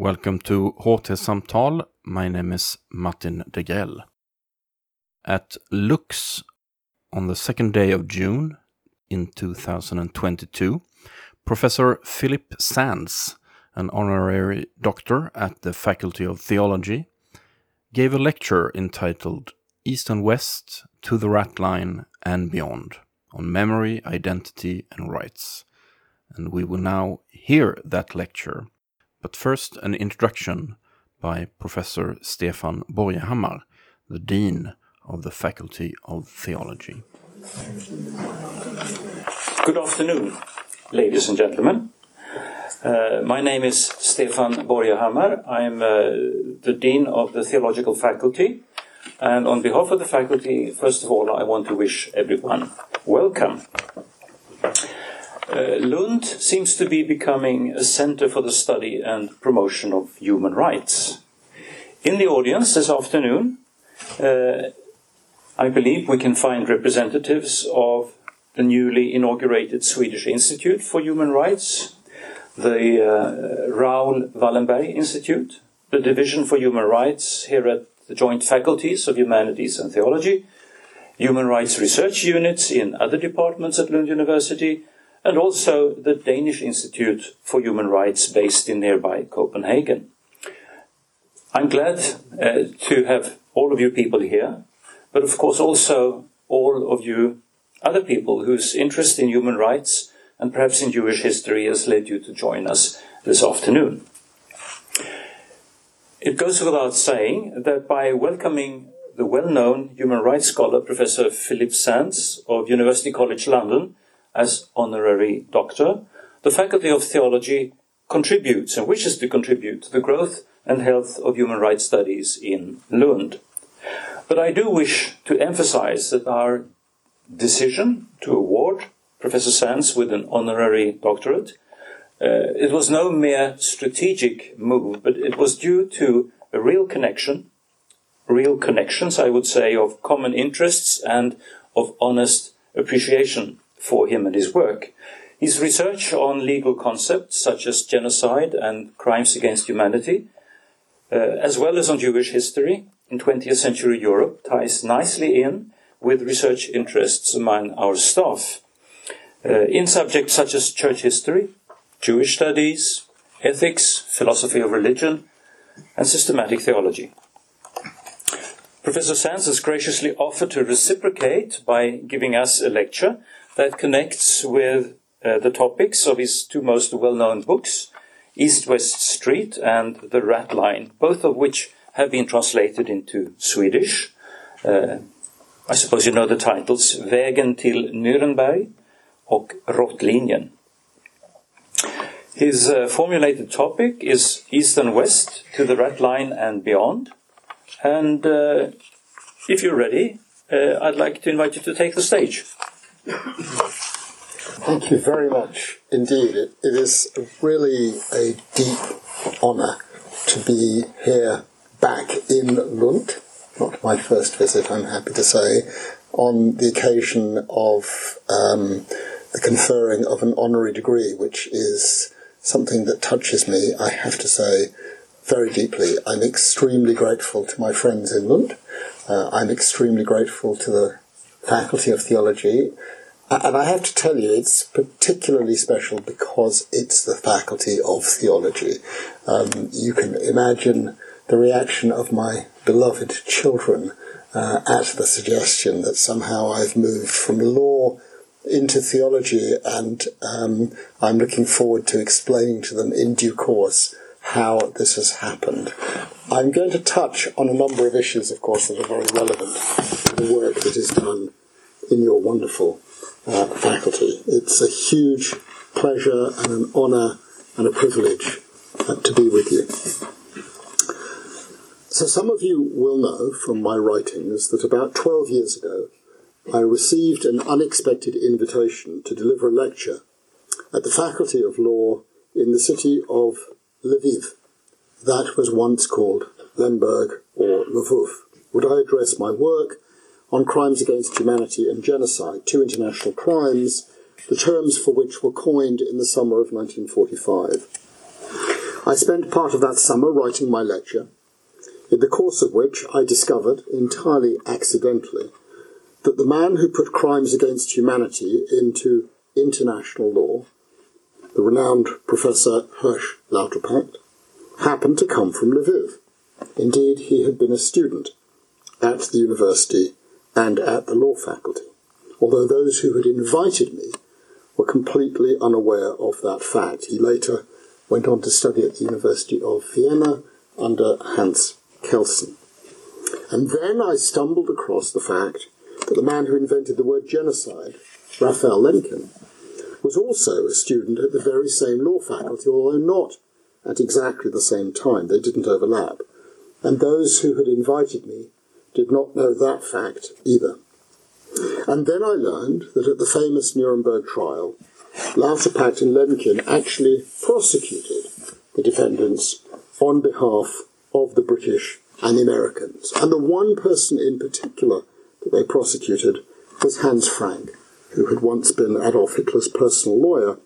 Welcome to HT Samtal. My name is Martin Degrell. At Lux, on the second day of June in 2022, Professor Philip Sands, an honorary doctor at the Faculty of Theology, gave a lecture entitled East and West to the Rat Line and Beyond on memory, identity, and rights. And we will now hear that lecture but first, an introduction by Professor Stefan Borgehammar, the Dean of the Faculty of Theology. Good afternoon, ladies and gentlemen. Uh, my name is Stefan Borgehammar. I'm uh, the Dean of the Theological Faculty. And on behalf of the faculty, first of all, I want to wish everyone welcome. Uh, Lund seems to be becoming a center for the study and promotion of human rights. In the audience this afternoon, uh, I believe we can find representatives of the newly inaugurated Swedish Institute for Human Rights, the uh, Raoul Wallenberg Institute, the Division for Human Rights here at the Joint Faculties of Humanities and Theology, human rights research units in other departments at Lund University, and also the Danish Institute for Human Rights based in nearby Copenhagen. I'm glad uh, to have all of you people here, but of course also all of you other people whose interest in human rights and perhaps in Jewish history has led you to join us this afternoon. It goes without saying that by welcoming the well-known human rights scholar Professor Philip Sands of University College London as honorary doctor, the Faculty of Theology contributes and wishes to contribute to the growth and health of human rights studies in Lund. But I do wish to emphasize that our decision to award Professor Sands with an honorary doctorate, uh, it was no mere strategic move, but it was due to a real connection, real connections, I would say, of common interests and of honest appreciation for him and his work. His research on legal concepts such as genocide and crimes against humanity, uh, as well as on Jewish history in 20th century Europe, ties nicely in with research interests among our staff uh, in subjects such as church history, Jewish studies, ethics, philosophy of religion, and systematic theology. Professor Sands has graciously offered to reciprocate by giving us a lecture that connects with uh, the topics of his two most well-known books, East West Street and The Rat Line, both of which have been translated into Swedish. Uh, I suppose you know the titles, Vägen till Nürnberg och Råttlinjen. His uh, formulated topic is East and West to the Rat Line and beyond. And uh, if you're ready, uh, I'd like to invite you to take the stage. Thank you very much indeed. it, it is really a deep honour to be here back in Lund, not my first visit, I'm happy to say, on the occasion of um, the conferring of an honorary degree, which is something that touches me, I have to say, very deeply. I'm extremely grateful to my friends in Lund. Uh, I'm extremely grateful to the Faculty of Theology. And I have to tell you, it's particularly special because it's the Faculty of Theology. Um, you can imagine the reaction of my beloved children uh, at the suggestion that somehow I've moved from law into theology, and um, I'm looking forward to explaining to them in due course how this has happened. I'm going to touch on a number of issues, of course, that are very relevant to the work that is done in your wonderful uh, faculty. It's a huge pleasure and an honour and a privilege uh, to be with you. So, some of you will know from my writings that about 12 years ago I received an unexpected invitation to deliver a lecture at the Faculty of Law in the city of Lviv. That was once called Lemberg or Lvov. Would I address my work on crimes against humanity and genocide, two international crimes, the terms for which were coined in the summer of 1945? I spent part of that summer writing my lecture, in the course of which I discovered, entirely accidentally, that the man who put crimes against humanity into international law, the renowned Professor Hersch Lauterpacht, happened to come from Lviv. Indeed, he had been a student at the university and at the law faculty, although those who had invited me were completely unaware of that fact. He later went on to study at the University of Vienna under Hans Kelsen. And then I stumbled across the fact that the man who invented the word genocide, Raphael Lemkin, was also a student at the very same law faculty, although not at exactly the same time. They didn't overlap. And those who had invited me did not know that fact either. And then I learned that at the famous Nuremberg trial, Lauterpacht and Lemkin actually prosecuted the defendants on behalf of the British and the Americans. And the one person in particular that they prosecuted was Hans Frank, who had once been Adolf Hitler's personal lawyer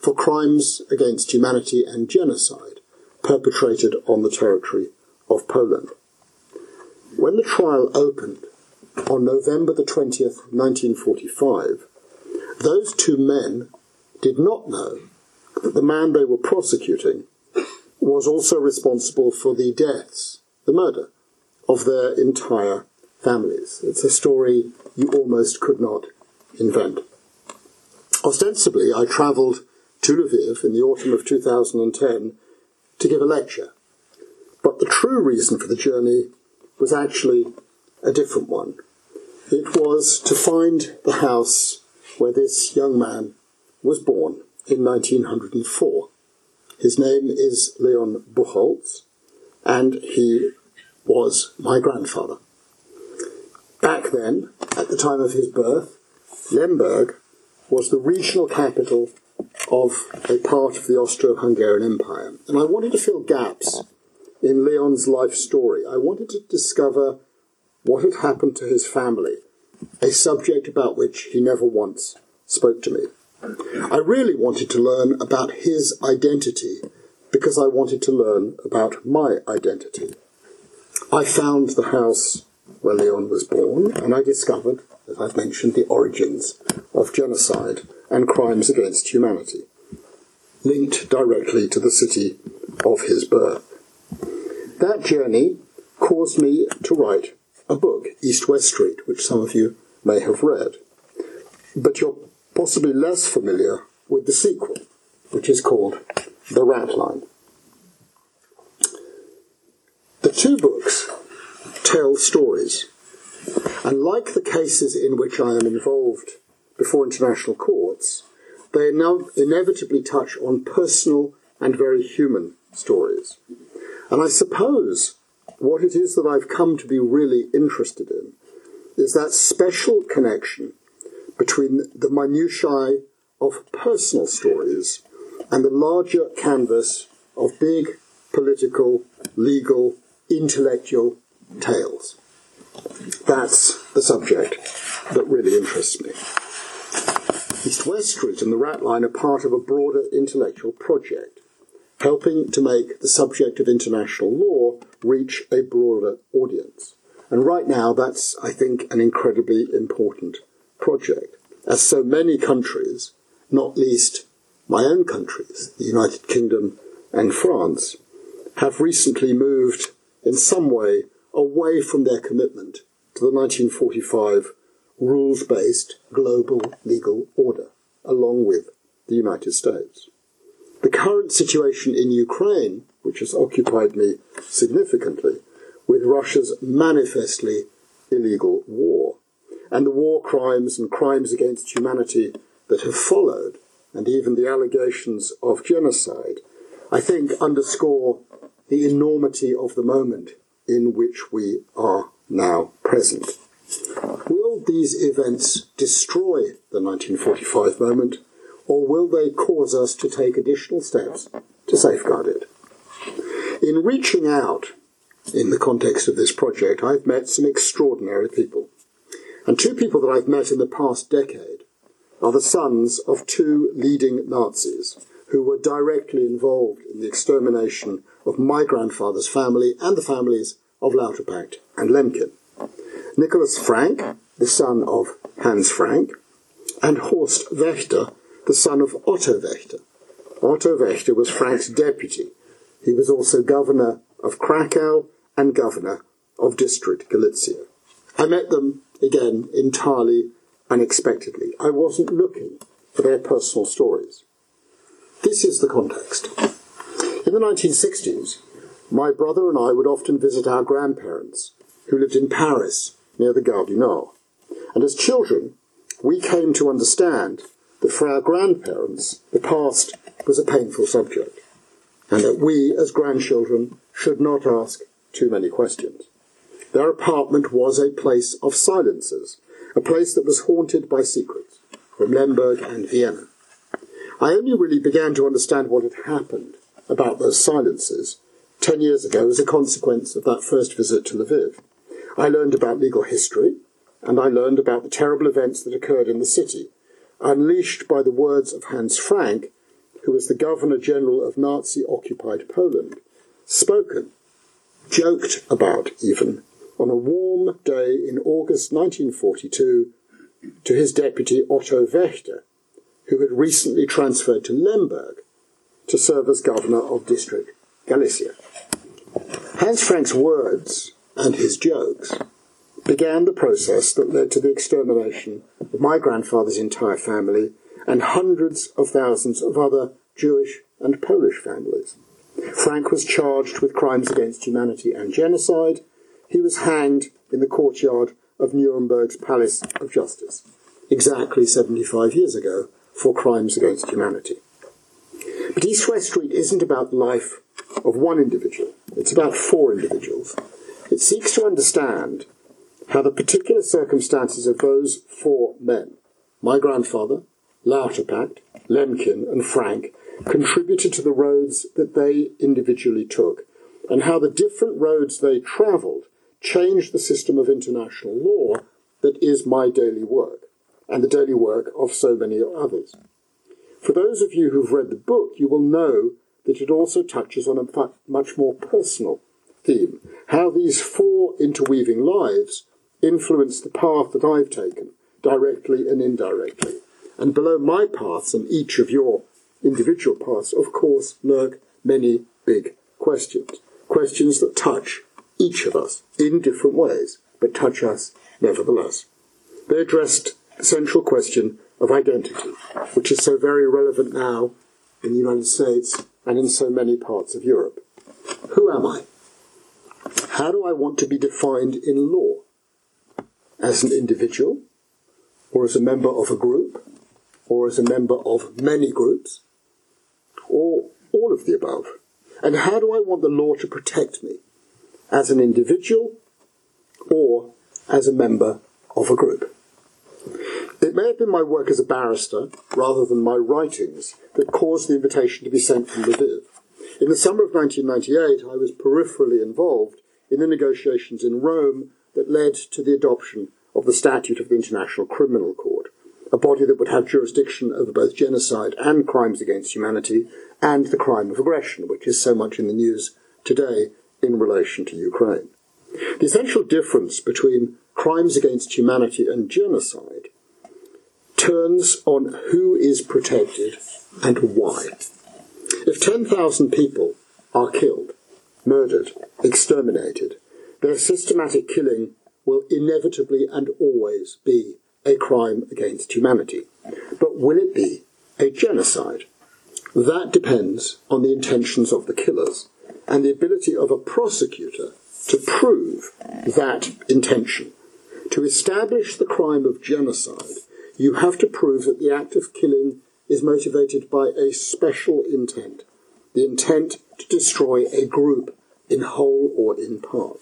for crimes against humanity and genocide perpetrated on the territory of Poland. When the trial opened on November the 20th, 1945, those two men did not know that the man they were prosecuting was also responsible for the deaths, the murder, of their entire families. It's a story you almost could not invent. Ostensibly, I travelled to Lviv in the autumn of 2010 to give a lecture. But the true reason for the journey was actually a different one. It was to find the house where this young man was born in 1904. His name is Leon Buchholz, and he was my grandfather. Back then, at the time of his birth, Lemberg was the regional capital of a part of the Austro-Hungarian Empire. And I wanted to fill gaps in Leon's life story. I wanted to discover what had happened to his family, a subject about which he never once spoke to me. I really wanted to learn about his identity because I wanted to learn about my identity. I found the house where Leon was born and I discovered, as I've mentioned, the origins of genocide and crimes against humanity, linked directly to the city of his birth. That journey caused me to write a book, East West Street, which some of you may have read. But you're possibly less familiar with the sequel, which is called The Rat Line. The two books tell stories, and like the cases in which I am involved before international courts, they inevitably touch on personal and very human stories. And I suppose what it is that I've come to be really interested in is that special connection between the minutiae of personal stories and the larger canvas of big political, legal, intellectual tales. That's the subject that really interests me. East West Street and the Rat Line are part of a broader intellectual project, helping to make the subject of international law reach a broader audience. And right now, that's, I think, an incredibly important project, as so many countries, not least my own countries, the United Kingdom and France, have recently moved in some way away from their commitment to the 1945 rules based global legal order, along with the United States. The current situation in Ukraine, which has occupied me significantly, with Russia's manifestly illegal war, and the war crimes and crimes against humanity that have followed, and even the allegations of genocide, I think underscore the enormity of the moment in which we are now present. Will these events destroy the 1945 moment, or will they cause us to take additional steps to safeguard it? In reaching out, in the context of this project, I've met some extraordinary people. And two people that I've met in the past decade are the sons of two leading Nazis who were directly involved in the extermination of my grandfather's family and the families of Lauterpacht and Lemkin. Nicholas Frank, the son of Hans Frank, and Horst Wächter, the son of Otto Wächter. Otto Wächter was Frank's deputy. He was also governor of Krakow and governor of District Galicia. I met them again entirely unexpectedly. I wasn't looking for their personal stories. This is the context. In the 1960s, my brother and I would often visit our grandparents, who lived in Paris, near the Gare du Nord. And as children, we came to understand that for our grandparents, the past was a painful subject, and that we, as grandchildren, should not ask too many questions. Their apartment was a place of silences, a place that was haunted by secrets from Lemberg and Vienna. I only really began to understand what had happened about those silences ten years ago as a consequence of that first visit to Lviv. I learned about legal history, and I learned about the terrible events that occurred in the city, unleashed by the words of Hans Frank, who was the Governor General of Nazi occupied Poland, spoken, joked about even, on a warm day in August 1942 to his deputy Otto Wächter, who had recently transferred to Lemberg to serve as governor of District Galicia. Hans Frank's words and his jokes began the process that led to the extermination of my grandfather's entire family and hundreds of thousands of other Jewish and Polish families. Frank was charged with crimes against humanity and genocide. He was hanged in the courtyard of Nuremberg's Palace of Justice, exactly 75 years ago, for crimes against humanity. But East West Street isn't about the life of one individual, it's about four individuals. It seeks to understand how the particular circumstances of those four men, my grandfather, Lauterpacht, Lemkin, and Frank, contributed to the roads that they individually took, and how the different roads they travelled changed the system of international law that is my daily work, and the daily work of so many others. For those of you who've read the book, you will know that it also touches on a much more personal theme how these four interweaving lives influence the path that I've taken, directly and indirectly. And below my paths and each of your individual paths, of course, lurk many big questions. Questions that touch each of us in different ways, but touch us nevertheless. They addressed the central question of identity, which is so very relevant now in the United States and in so many parts of Europe. Who am I? How do I want to be defined in law? As an individual, or as a member of a group, or as a member of many groups, or all of the above? And how do I want the law to protect me? As an individual, or as a member of a group? It may have been my work as a barrister, rather than my writings, that caused the invitation to be sent from Lviv. In the summer of 1998, I was peripherally involved in the negotiations in Rome that led to the adoption of the Statute of the International Criminal Court, a body that would have jurisdiction over both genocide and crimes against humanity, and the crime of aggression, which is so much in the news today in relation to Ukraine. The essential difference between crimes against humanity and genocide turns on who is protected and why. If 10,000 people are killed, murdered, exterminated, their systematic killing will inevitably and always be a crime against humanity. But will it be a genocide? That depends on the intentions of the killers and the ability of a prosecutor to prove that intention. To establish the crime of genocide, you have to prove that the act of killing is motivated by a special intent, the intent to destroy a group in whole or in part.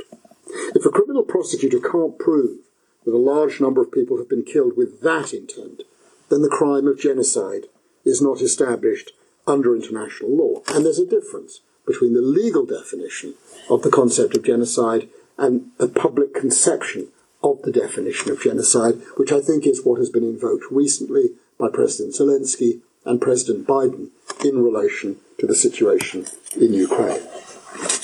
If a criminal prosecutor can't prove that a large number of people have been killed with that intent, then the crime of genocide is not established under international law. And there's a difference between the legal definition of the concept of genocide and the public conception of the definition of genocide, which I think is what has been invoked recently by President Zelensky and President Biden in relation to the situation in Ukraine.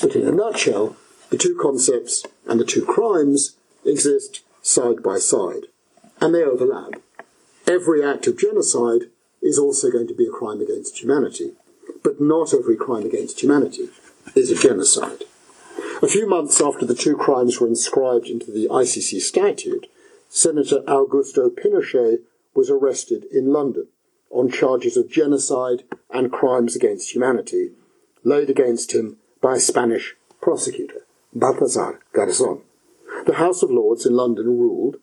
But in a nutshell, the two concepts and the two crimes exist side by side, and they overlap. Every act of genocide is also going to be a crime against humanity, but not every crime against humanity is a genocide. A few months after the two crimes were inscribed into the ICC statute, Senator Augusto Pinochet was arrested in London on charges of genocide and crimes against humanity laid against him by a Spanish prosecutor, Baltasar Garzon. The House of Lords in London ruled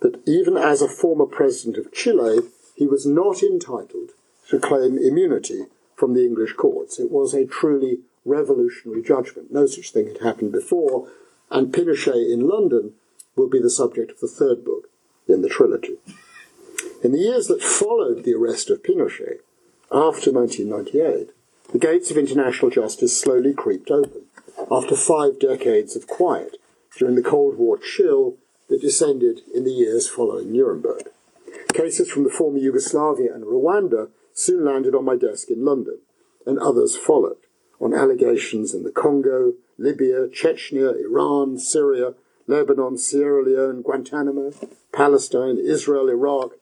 that even as a former president of Chile, he was not entitled to claim immunity from the English courts. It was a truly revolutionary judgment. No such thing had happened before, and Pinochet in London will be the subject of the third book in the trilogy. In the years that followed the arrest of Pinochet, after 1998, the gates of international justice slowly creaked open, after five decades of quiet during the Cold War chill that descended in the years following Nuremberg. Cases from the former Yugoslavia and Rwanda soon landed on my desk in London, and others followed on allegations in the Congo, Libya, Chechnya, Iran, Syria, Lebanon, Sierra Leone, Guantanamo, Palestine, Israel, Iraq.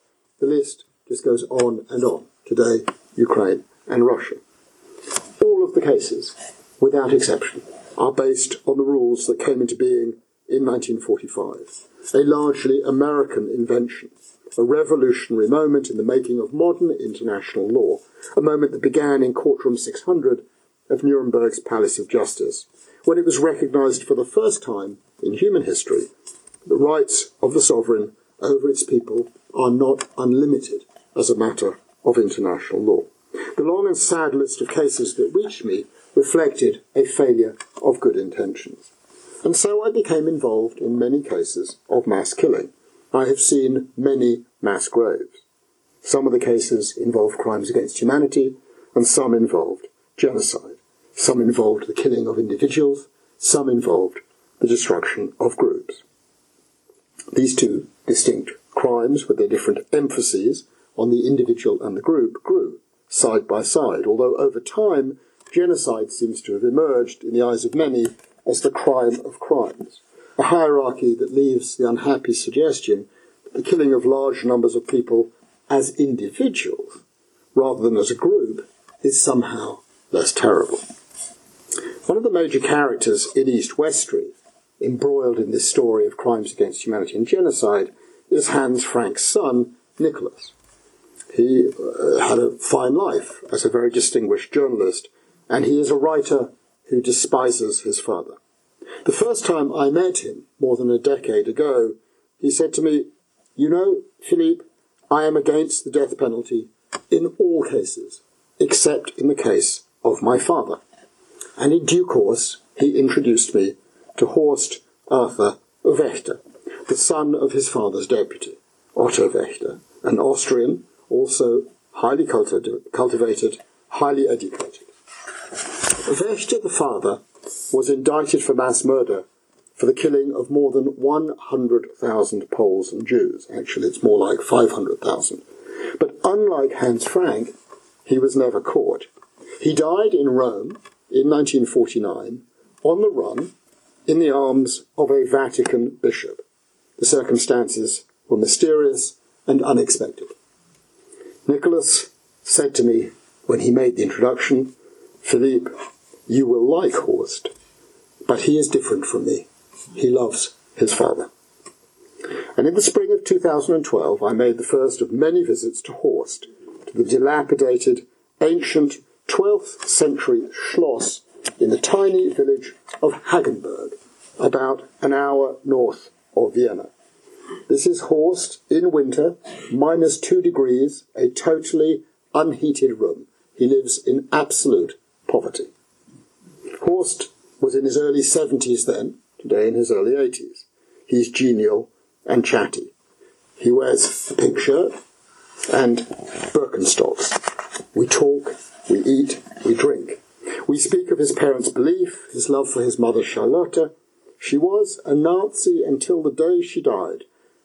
The list just goes on and on. Today, Ukraine and Russia. All of the cases, without exception, are based on the rules that came into being in 1945, a largely American invention, a revolutionary moment in the making of modern international law, a moment that began in Courtroom 600 of Nuremberg's Palace of Justice, when it was recognized for the first time in human history the rights of the sovereign over its people are not unlimited as a matter of international law. The long and sad list of cases that reached me reflected a failure of good intentions. And so I became involved in many cases of mass killing. I have seen many mass graves. Some of the cases involved crimes against humanity, and some involved genocide. Some involved the killing of individuals, some involved the destruction of groups. These two distinct crimes, with their different emphases on the individual and the group, grew side by side, although over time, genocide seems to have emerged in the eyes of many as the crime of crimes, a hierarchy that leaves the unhappy suggestion that the killing of large numbers of people as individuals, rather than as a group, is somehow less terrible. One of the major characters in East West Street, embroiled in this story of crimes against humanity and genocide, is Hans Frank's son, Nicholas. He uh, had a fine life as a very distinguished journalist, and he is a writer who despises his father. The first time I met him, more than a decade ago, he said to me, You know, Philippe, I am against the death penalty in all cases, except in the case of my father and in due course he introduced me to Horst Arthur Wächter, the son of his father's deputy, Otto Wächter, an Austrian, also highly cultivated, highly educated. Wächter, the father, was indicted for mass murder for the killing of more than 100,000 Poles and Jews. Actually, it's more like 500,000. But unlike Hans Frank, he was never caught. He died in Rome in 1949 on the run in the arms of a Vatican bishop. The circumstances were mysterious and unexpected. Nicholas said to me when he made the introduction, Philippe, you will like Horst, but he is different from me. He loves his father. And in the spring of 2012, I made the first of many visits to Horst, to the dilapidated, ancient 12th century Schloss in the tiny village of Hagenberg, about an hour north of Vienna. This is Horst in winter, minus two degrees, a totally unheated room. He lives in absolute poverty. Horst was in his early 70s then, today in his early 80s. He's genial and chatty. He wears a pink shirt and Birkenstocks. We talk we eat, we drink. We speak of his parents' belief, his love for his mother Charlotte. She was a Nazi until the day she died.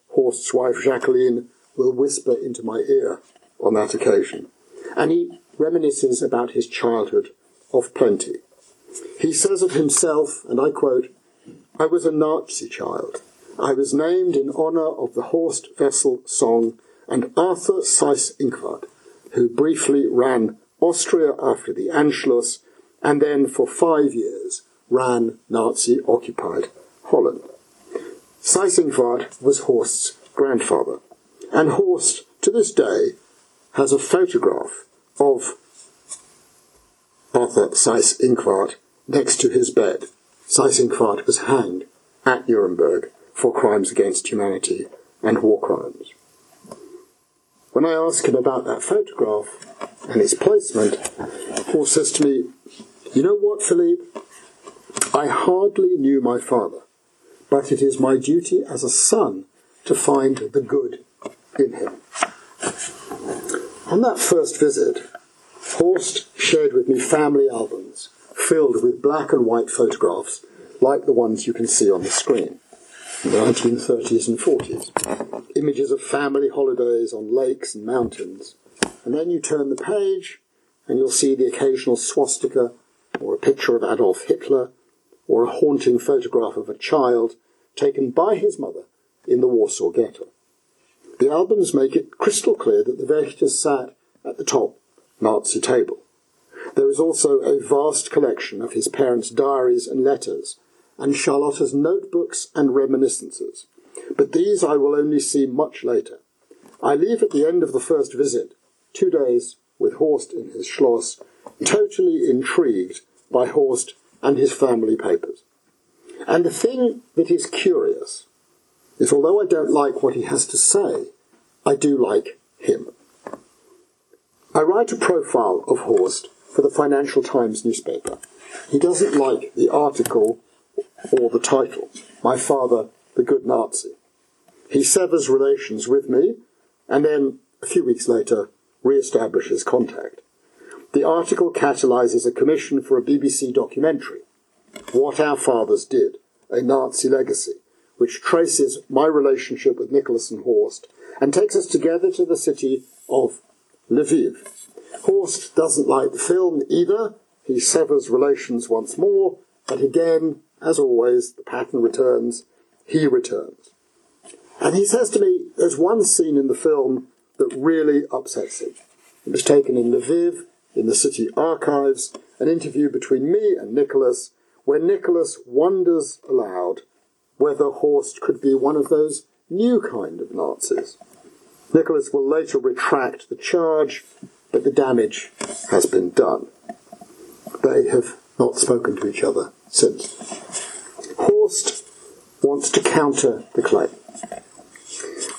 Horst's wife Jacqueline will whisper into my ear on that occasion. and he reminisces about his childhood of plenty. He says of himself, and I quote, I was a Nazi child. I was named in honour of the Horst Wessel song and Arthur Seyss-Inquart, who briefly ran Austria after the Anschluss and then for five years ran Nazi-occupied Holland. Seyss-Inquart was Horst's grandfather, and Horst, to this day, has a photograph of Arthur Seyss-Inquart next to his bed. Seyss-Inquart was hanged at Nuremberg for crimes against humanity and war crimes. When I ask him about that photograph and its placement, Paul says to me, You know what, Philippe? I hardly knew my father, but it is my duty as a son to find the good in him. On that first visit, Horst shared with me family albums filled with black and white photographs like the ones you can see on the screen in the 1930s and 40s. Images of family holidays on lakes and mountains. And then you turn the page and you'll see the occasional swastika or a picture of Adolf Hitler or a haunting photograph of a child taken by his mother in the Warsaw Ghetto. The albums make it crystal clear that the Wächters sat at the top Nazi table. There is also a vast collection of his parents' diaries and letters, and Charlotta's notebooks and reminiscences. But these I will only see much later. I leave at the end of the first visit, two days with Horst in his Schloss, totally intrigued by Horst and his family papers. And the thing that is curious is although I don't like what he has to say, I do like him. I write a profile of Horst for the Financial Times newspaper. He doesn't like the article or the title, My Father, the Good Nazi. He severs relations with me and then, a few weeks later, re-establishes contact. The article catalyzes a commission for a BBC documentary, What Our Fathers Did, a Nazi Legacy, which traces my relationship with Nicholas and Horst and takes us together to the city of Lviv. Horst doesn't like the film either. He severs relations once more, but again, as always, the pattern returns. He returns. And he says to me, there's one scene in the film that really upsets him. It was taken in Lviv, in the city archives, an interview between me and Nicholas, where Nicholas wonders aloud whether Horst could be one of those new kind of Nazis. Nicholas will later retract the charge, but the damage has been done. They have not spoken to each other since. Horst wants to counter the claim.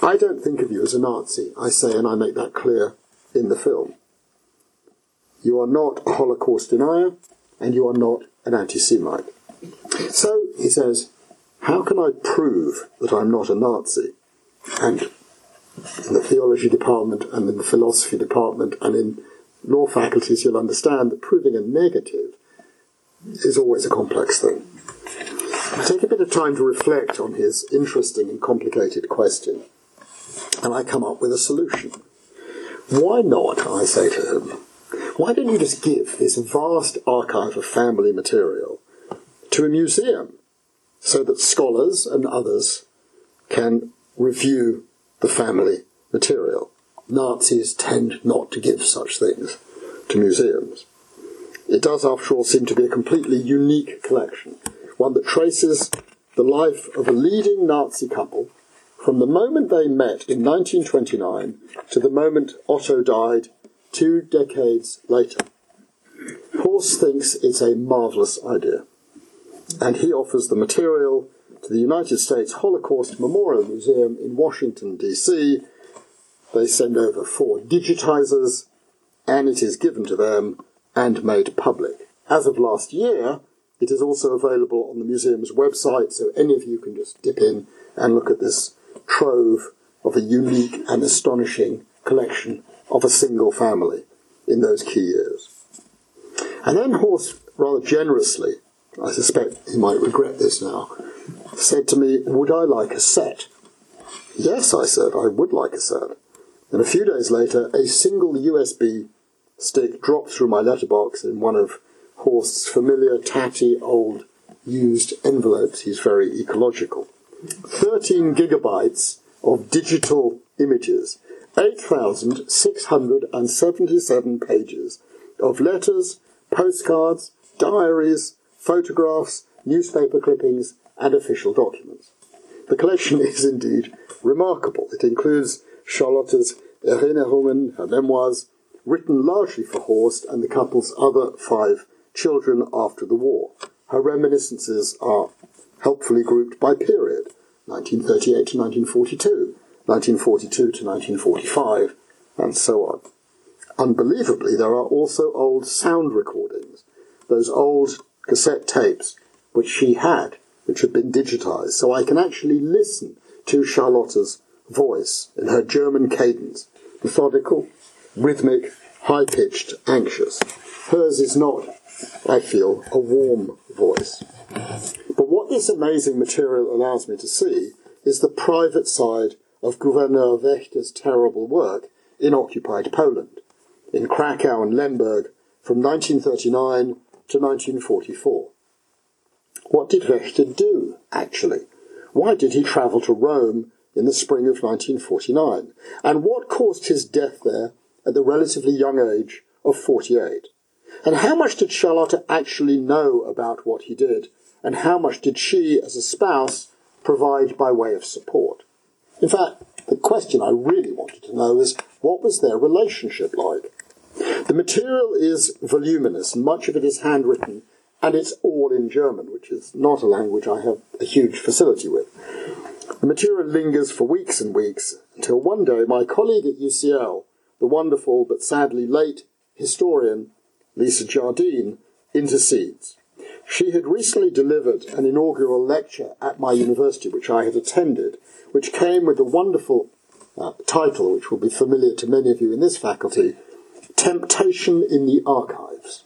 I don't think of you as a Nazi, I say, and I make that clear in the film. You are not a Holocaust denier, and you are not an anti Semite. So, he says, how can I prove that I'm not a Nazi? And in the theology department and in the philosophy department and in law faculties, you'll understand that proving a negative is always a complex thing. I take a bit of time to reflect on his interesting and complicated question, and I come up with a solution. Why not, I say to him, why don't you just give this vast archive of family material to a museum so that scholars and others can review the family material. Nazis tend not to give such things to museums. It does, after all, seem to be a completely unique collection, one that traces the life of a leading Nazi couple from the moment they met in 1929 to the moment Otto died two decades later. Horst thinks it's a marvellous idea and he offers the material to the United States Holocaust Memorial Museum in Washington, D.C. They send over four digitizers, and it is given to them and made public. As of last year, it is also available on the museum's website, so any of you can just dip in and look at this trove of a unique and astonishing collection of a single family in those key years. And then Horst rather generously I suspect he might regret this now, said to me, Would I like a set? Yes, I said, I would like a set. And a few days later, a single USB stick dropped through my letterbox in one of Horst's familiar, tatty, old, used envelopes. He's very ecological. 13 gigabytes of digital images, 8,677 pages of letters, postcards, diaries, photographs, newspaper clippings, and official documents. The collection is indeed remarkable. It includes Charlotte's Erinnerungen, her memoirs, written largely for Horst and the couple's other five children after the war. Her reminiscences are helpfully grouped by period 1938 to 1942, 1942 to 1945, and so on. Unbelievably, there are also old sound recordings, those old cassette tapes which she had, which had been digitized, so I can actually listen to Charlotta's voice in her German cadence, methodical, rhythmic, high pitched, anxious. Hers is not, I feel, a warm voice. But what this amazing material allows me to see is the private side of Gouverneur Wächter's terrible work in occupied Poland, in Krakow and Lemberg from 1939 to 1944. What did Wächter do, actually? Why did he travel to Rome in the spring of 1949? And what caused his death there at the relatively young age of 48? And how much did Charlotta actually know about what he did? And how much did she, as a spouse, provide by way of support? In fact, the question I really wanted to know is what was their relationship like? The material is voluminous, much of it is handwritten, and it's all in German, which is not a language I have a huge facility with. The material lingers for weeks and weeks until one day my colleague at UCL, the wonderful but sadly late historian Lisa Jardine, intercedes. She had recently delivered an inaugural lecture at my university, which I had attended, which came with the wonderful uh, title, which will be familiar to many of you in this faculty Temptation in the Archives.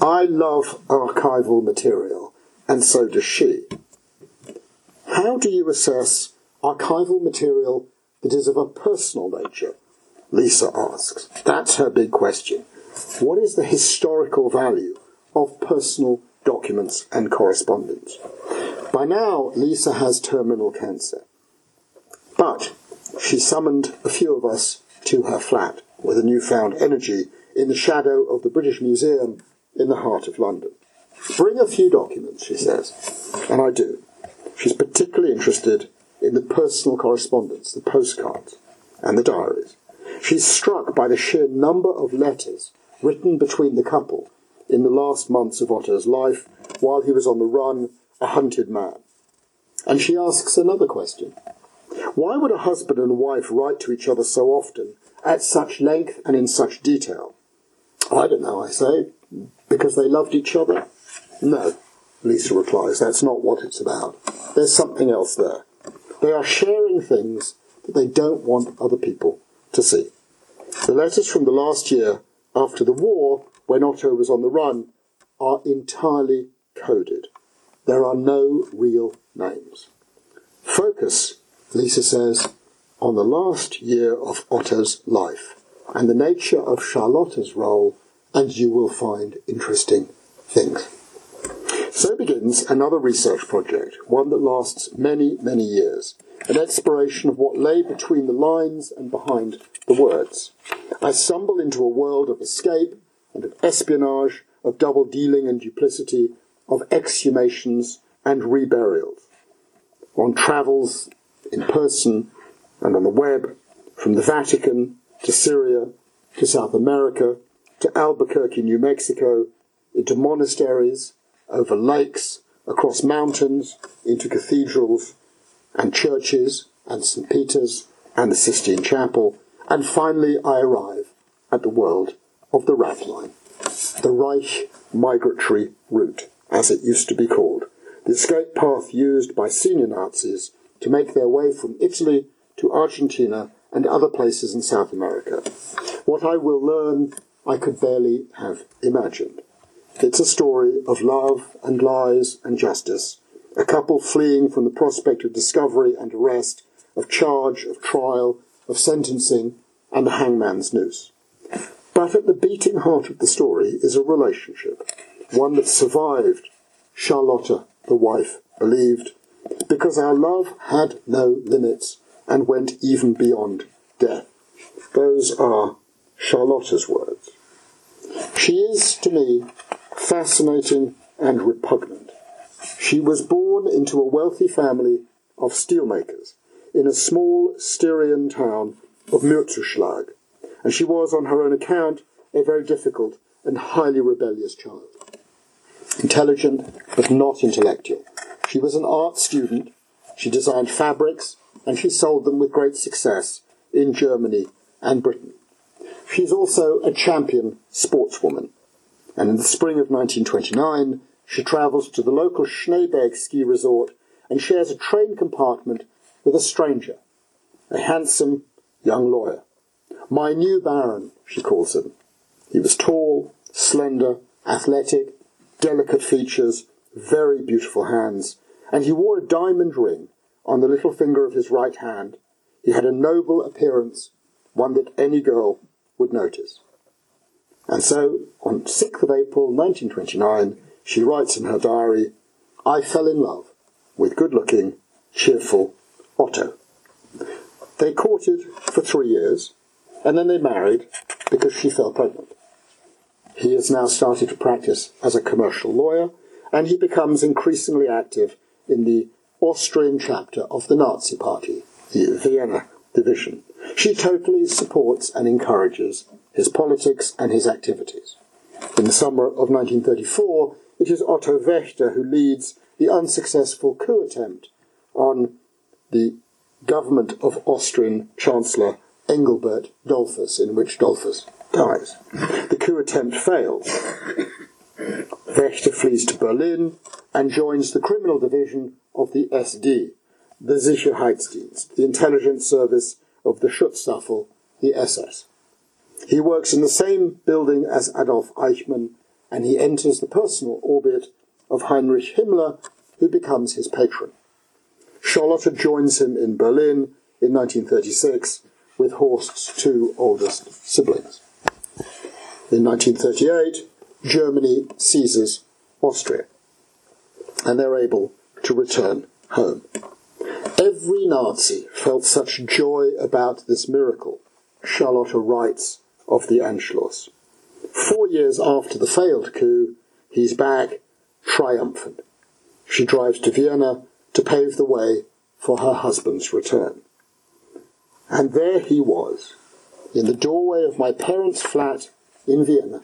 I love archival material, and so does she. How do you assess archival material that is of a personal nature? Lisa asks. That's her big question. What is the historical value of personal documents and correspondence? By now, Lisa has terminal cancer. But she summoned a few of us to her flat with a newfound energy in the shadow of the British Museum in the heart of London. Bring a few documents, she says. And I do. She's particularly interested in the personal correspondence, the postcards, and the diaries. She's struck by the sheer number of letters written between the couple in the last months of Otto's life while he was on the run, a hunted man. And she asks another question. Why would a husband and wife write to each other so often, at such length and in such detail? I don't know, I say. Because they loved each other? No, Lisa replies, that's not what it's about. There's something else there. They are sharing things that they don't want other people to see. The letters from the last year after the war, when Otto was on the run, are entirely coded. There are no real names. Focus, Lisa says, on the last year of Otto's life and the nature of Charlotta's role, and you will find interesting things. So begins another research project, one that lasts many, many years, an exploration of what lay between the lines and behind the words. I stumble into a world of escape and of espionage, of double dealing and duplicity, of exhumations and reburials. On travels in person and on the web from the Vatican to Syria to South America to Albuquerque, New Mexico, into monasteries, over lakes, across mountains, into cathedrals and churches and St. Peter's and the Sistine Chapel, and finally I arrive at the world of the Ratline, the Reich migratory route, as it used to be called, the escape path used by senior Nazis to make their way from Italy to Argentina and other places in South America. What I will learn, I could barely have imagined. It's a story of love and lies and justice, a couple fleeing from the prospect of discovery and arrest, of charge, of trial, of sentencing, and the hangman's noose. But at the beating heart of the story is a relationship, one that survived, Charlotta, the wife, believed, because our love had no limits and went even beyond death. Those are Charlotta's words. She is, to me, fascinating and repugnant. She was born into a wealthy family of steelmakers in a small Styrian town of Mürzzuschlag, and she was, on her own account, a very difficult and highly rebellious child. Intelligent, but not intellectual. She was an art student, she designed fabrics, and she sold them with great success in Germany and Britain. She's also a champion sportswoman, and in the spring of 1929, she travels to the local Schneeberg ski resort and shares a train compartment with a stranger, a handsome young lawyer. My new baron, she calls him. He was tall, slender, athletic, delicate features, very beautiful hands, and he wore a diamond ring on the little finger of his right hand. He had a noble appearance, one that any girl would notice. And so, on 6th of April 1929, she writes in her diary, I fell in love with good looking, cheerful Otto. They courted for three years, and then they married because she fell pregnant. He has now started to practice as a commercial lawyer, and he becomes increasingly active in the Austrian chapter of the Nazi Party, the Vienna division. She totally supports and encourages his politics and his activities. In the summer of 1934, it is Otto Wächter who leads the unsuccessful coup attempt on the government of Austrian Chancellor Engelbert Dollfuss, in which Dollfuss dies. The coup attempt fails. Wächter flees to Berlin and joins the criminal division of the SD, the Sicherheitsdienst, the intelligence service of the Schutzstaffel, the SS. He works in the same building as Adolf Eichmann, and he enters the personal orbit of Heinrich Himmler, who becomes his patron. Charlotte joins him in Berlin in 1936 with Horst's two oldest siblings. In 1938, Germany seizes Austria, and they're able to return home. Every Nazi felt such joy about this miracle, Charlotte writes of the Anschluss. Four years after the failed coup, he's back triumphant. She drives to Vienna to pave the way for her husband's return. And there he was, in the doorway of my parents' flat in Vienna,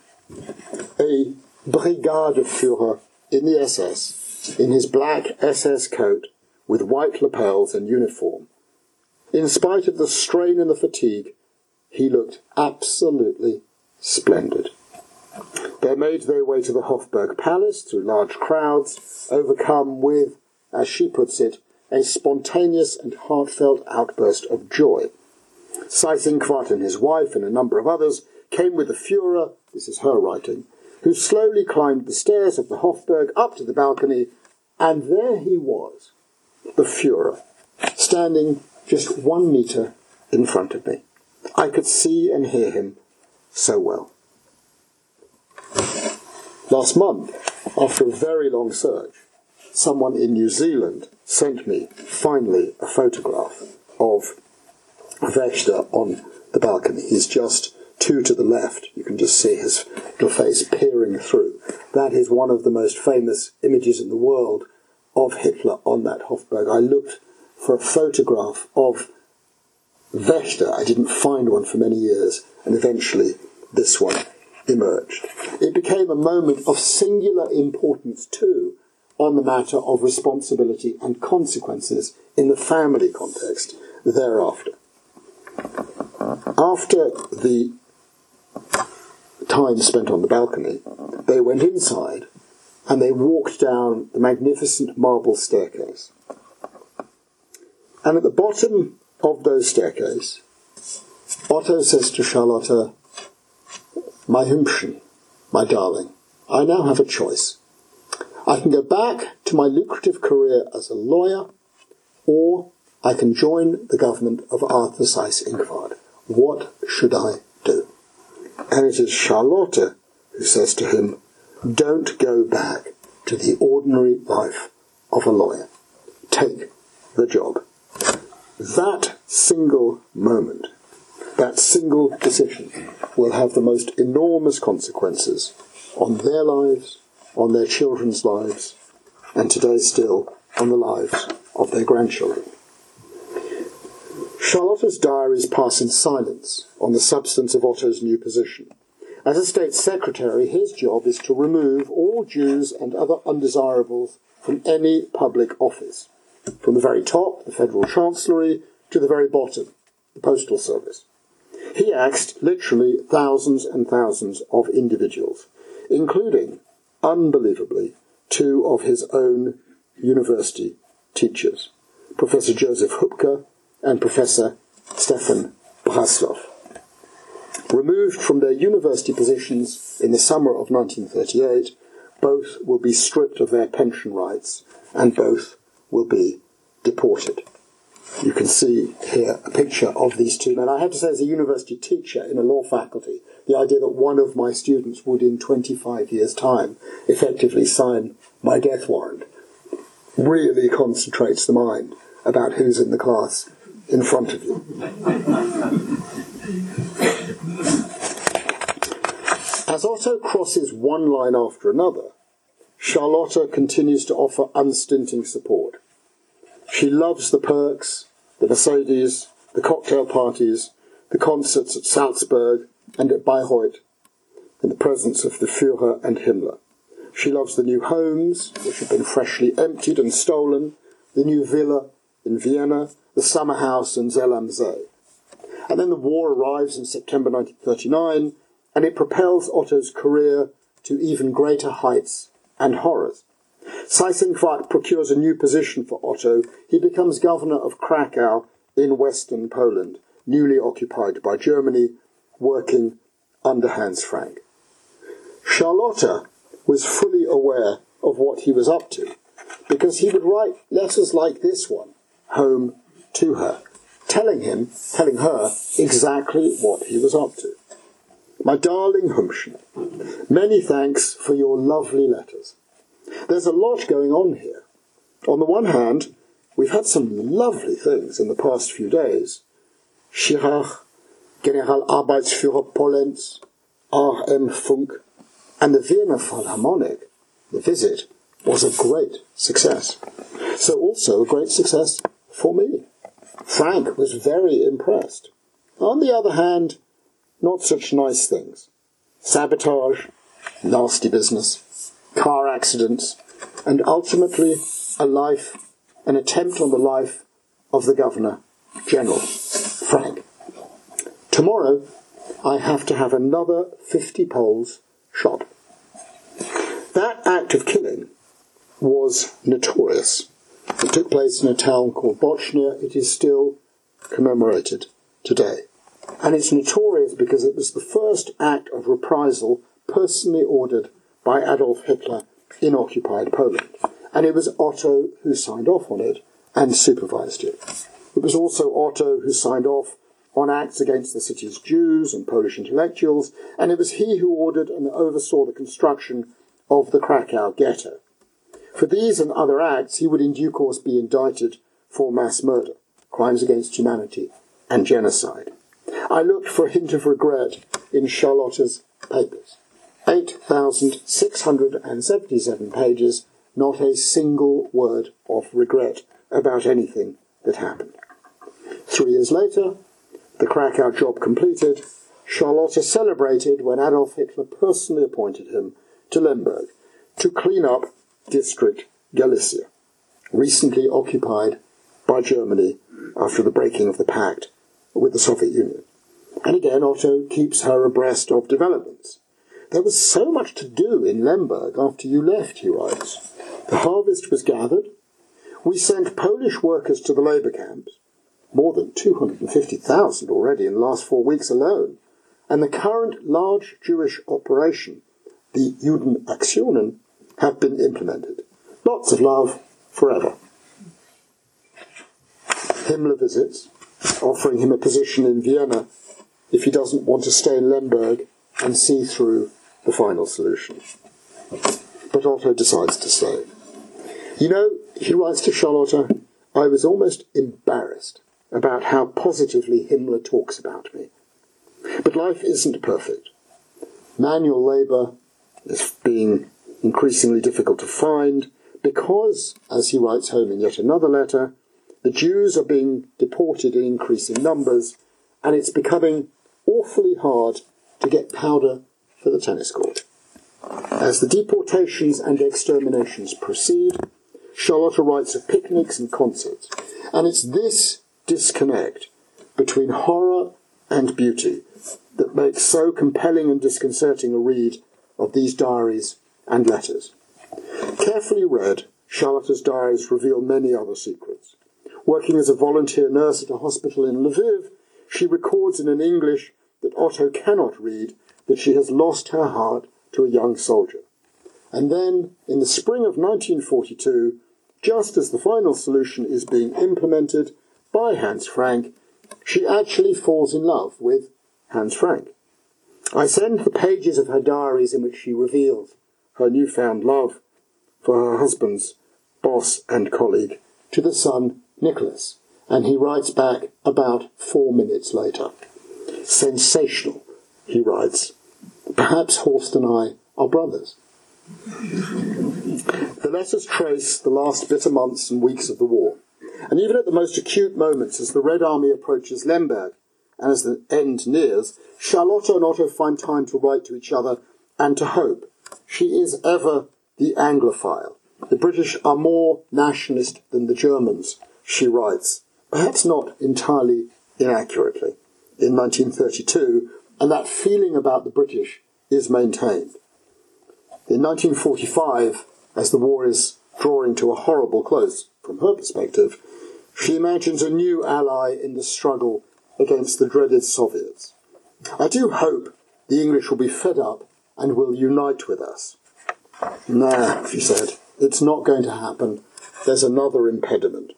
a Brigadeführer in the SS, in his black SS coat with white lapels and uniform. In spite of the strain and the fatigue, he looked absolutely splendid. They made their way to the Hofburg Palace through large crowds, overcome with, as she puts it, a spontaneous and heartfelt outburst of joy. Seyss-Inquart and his wife and a number of others came with the Führer, this is her writing, who slowly climbed the stairs of the Hofburg up to the balcony, and there he was, the Führer, standing just one metre in front of me. I could see and hear him so well. Last month, after a very long search, someone in New Zealand sent me finally a photograph of Wächter on the balcony. He's just two to the left. You can just see his little face peering through. That is one of the most famous images in the world of Hitler on that Hofburg. I looked for a photograph of Wächter. I didn't find one for many years, and eventually this one emerged. It became a moment of singular importance too on the matter of responsibility and consequences in the family context thereafter. After the time spent on the balcony, they went inside and they walked down the magnificent marble staircase. And at the bottom of those staircase, Otto says to Charlotta, My Hübchen, my darling, I now have a choice. I can go back to my lucrative career as a lawyer, or I can join the government of Arthur Seyss Inquart. What should I do? And it is Charlotta who says to him, Don't go back to the ordinary life of a lawyer. Take the job. That single moment, that single decision, will have the most enormous consequences on their lives, on their children's lives, and today still on the lives of their grandchildren. Charlotte's diaries pass in silence on the substance of Otto's new position. As a state secretary, his job is to remove all Jews and other undesirables from any public office, from the very top, the federal chancellery, to the very bottom, the postal service. He axed literally thousands and thousands of individuals, including, unbelievably, two of his own university teachers, Professor Joseph Hupka and Professor Stefan Brassloff. Removed from their university positions in the summer of 1938, both will be stripped of their pension rights and both will be deported. You can see here a picture of these two men. I have to say, as a university teacher in a law faculty, the idea that one of my students would, in 25 years' time, effectively sign my death warrant really concentrates the mind about who's in the class in front of you. As Otto crosses one line after another, Charlotta continues to offer unstinting support. She loves the perks, the Mercedes, the cocktail parties, the concerts at Salzburg and at Bayreuth, in the presence of the Führer and Himmler. She loves the new homes, which have been freshly emptied and stolen, the new villa in Vienna, the summer house in Zell am See. And then the war arrives in September 1939, and it propels Otto's career to even greater heights and horrors. Seyss-Inquart procures a new position for Otto. He becomes governor of Krakow in western Poland, newly occupied by Germany, working under Hans Frank. Charlotta was fully aware of what he was up to, because he would write letters like this one home to her, telling him, telling her exactly what he was up to. My darling Humpchen, many thanks for your lovely letters. There's a lot going on here. On the one hand, we've had some lovely things in the past few days. Schirach, General Arbeitsführer Polenz, R.M. Funk, and the Vienna Philharmonic, the visit, was a great success. So also a great success for me. Frank was very impressed. On the other hand, not such nice things. Sabotage, nasty business, car accidents, and ultimately a life, an attempt on the life of the Governor General, Frank. Tomorrow, I have to have another 50 Poles shot. That act of killing was notorious. It took place in a town called Bochnia. It is still commemorated today. And it's notorious because it was the first act of reprisal personally ordered by Adolf Hitler in occupied Poland. And it was Otto who signed off on it and supervised it. It was also Otto who signed off on acts against the city's Jews and Polish intellectuals, and it was he who ordered and oversaw the construction of the Krakow ghetto. For these and other acts, he would in due course be indicted for mass murder, crimes against humanity, and genocide. I looked for a hint of regret in Charlotta's papers. 8,677 pages, not a single word of regret about anything that happened. Three years later, the Krakow job completed, Charlotta celebrated when Adolf Hitler personally appointed him to Lemberg to clean up District Galicia, recently occupied by Germany after the breaking of the pact with the Soviet Union. And again, Otto keeps her abreast of developments. There was so much to do in Lemberg after you left, he writes. The harvest was gathered. We sent Polish workers to the labour camps more than 250,000 already in the last four weeks alone. And the current large Jewish operation, the Judenaktionen, have been implemented. Lots of love forever. Himmler visits, offering him a position in Vienna if he doesn't want to stay in Lemberg and see through the final solution. But Otto decides to stay. You know, he writes to Charlotta, I was almost embarrassed about how positively Himmler talks about me. But life isn't perfect. Manual labour is being increasingly difficult to find because, as he writes home in yet another letter, the Jews are being deported in increasing numbers and it's becoming awfully hard to get powder for the tennis court. As the deportations and exterminations proceed, Charlotta writes of picnics and concerts, and it's this disconnect between horror and beauty that makes so compelling and disconcerting a read of these diaries and letters. Carefully read, Charlotte's diaries reveal many other secrets. Working as a volunteer nurse at a hospital in Lviv, she records in an English that Otto cannot read that she has lost her heart to a young soldier. And then, in the spring of 1942, just as the final solution is being implemented by Hans Frank, she actually falls in love with Hans Frank. I send the pages of her diaries in which she reveals her newfound love for her husband's boss and colleague to the son Nicholas, and he writes back about four minutes later. Sensational, he writes. Perhaps Horst and I are brothers. The letters trace the last bitter months and weeks of the war, and even at the most acute moments as the Red Army approaches Lemberg and as the end nears, Charlotte and Otto find time to write to each other and to hope. She is ever the Anglophile. The British are more nationalist than the Germans, she writes, perhaps not entirely inaccurately, in 1932, and that feeling about the British is maintained. In 1945, as the war is drawing to a horrible close from her perspective, she imagines a new ally in the struggle against the dreaded Soviets. I do hope the English will be fed up and will unite with us. Nah, she said, it's not going to happen. There's another impediment.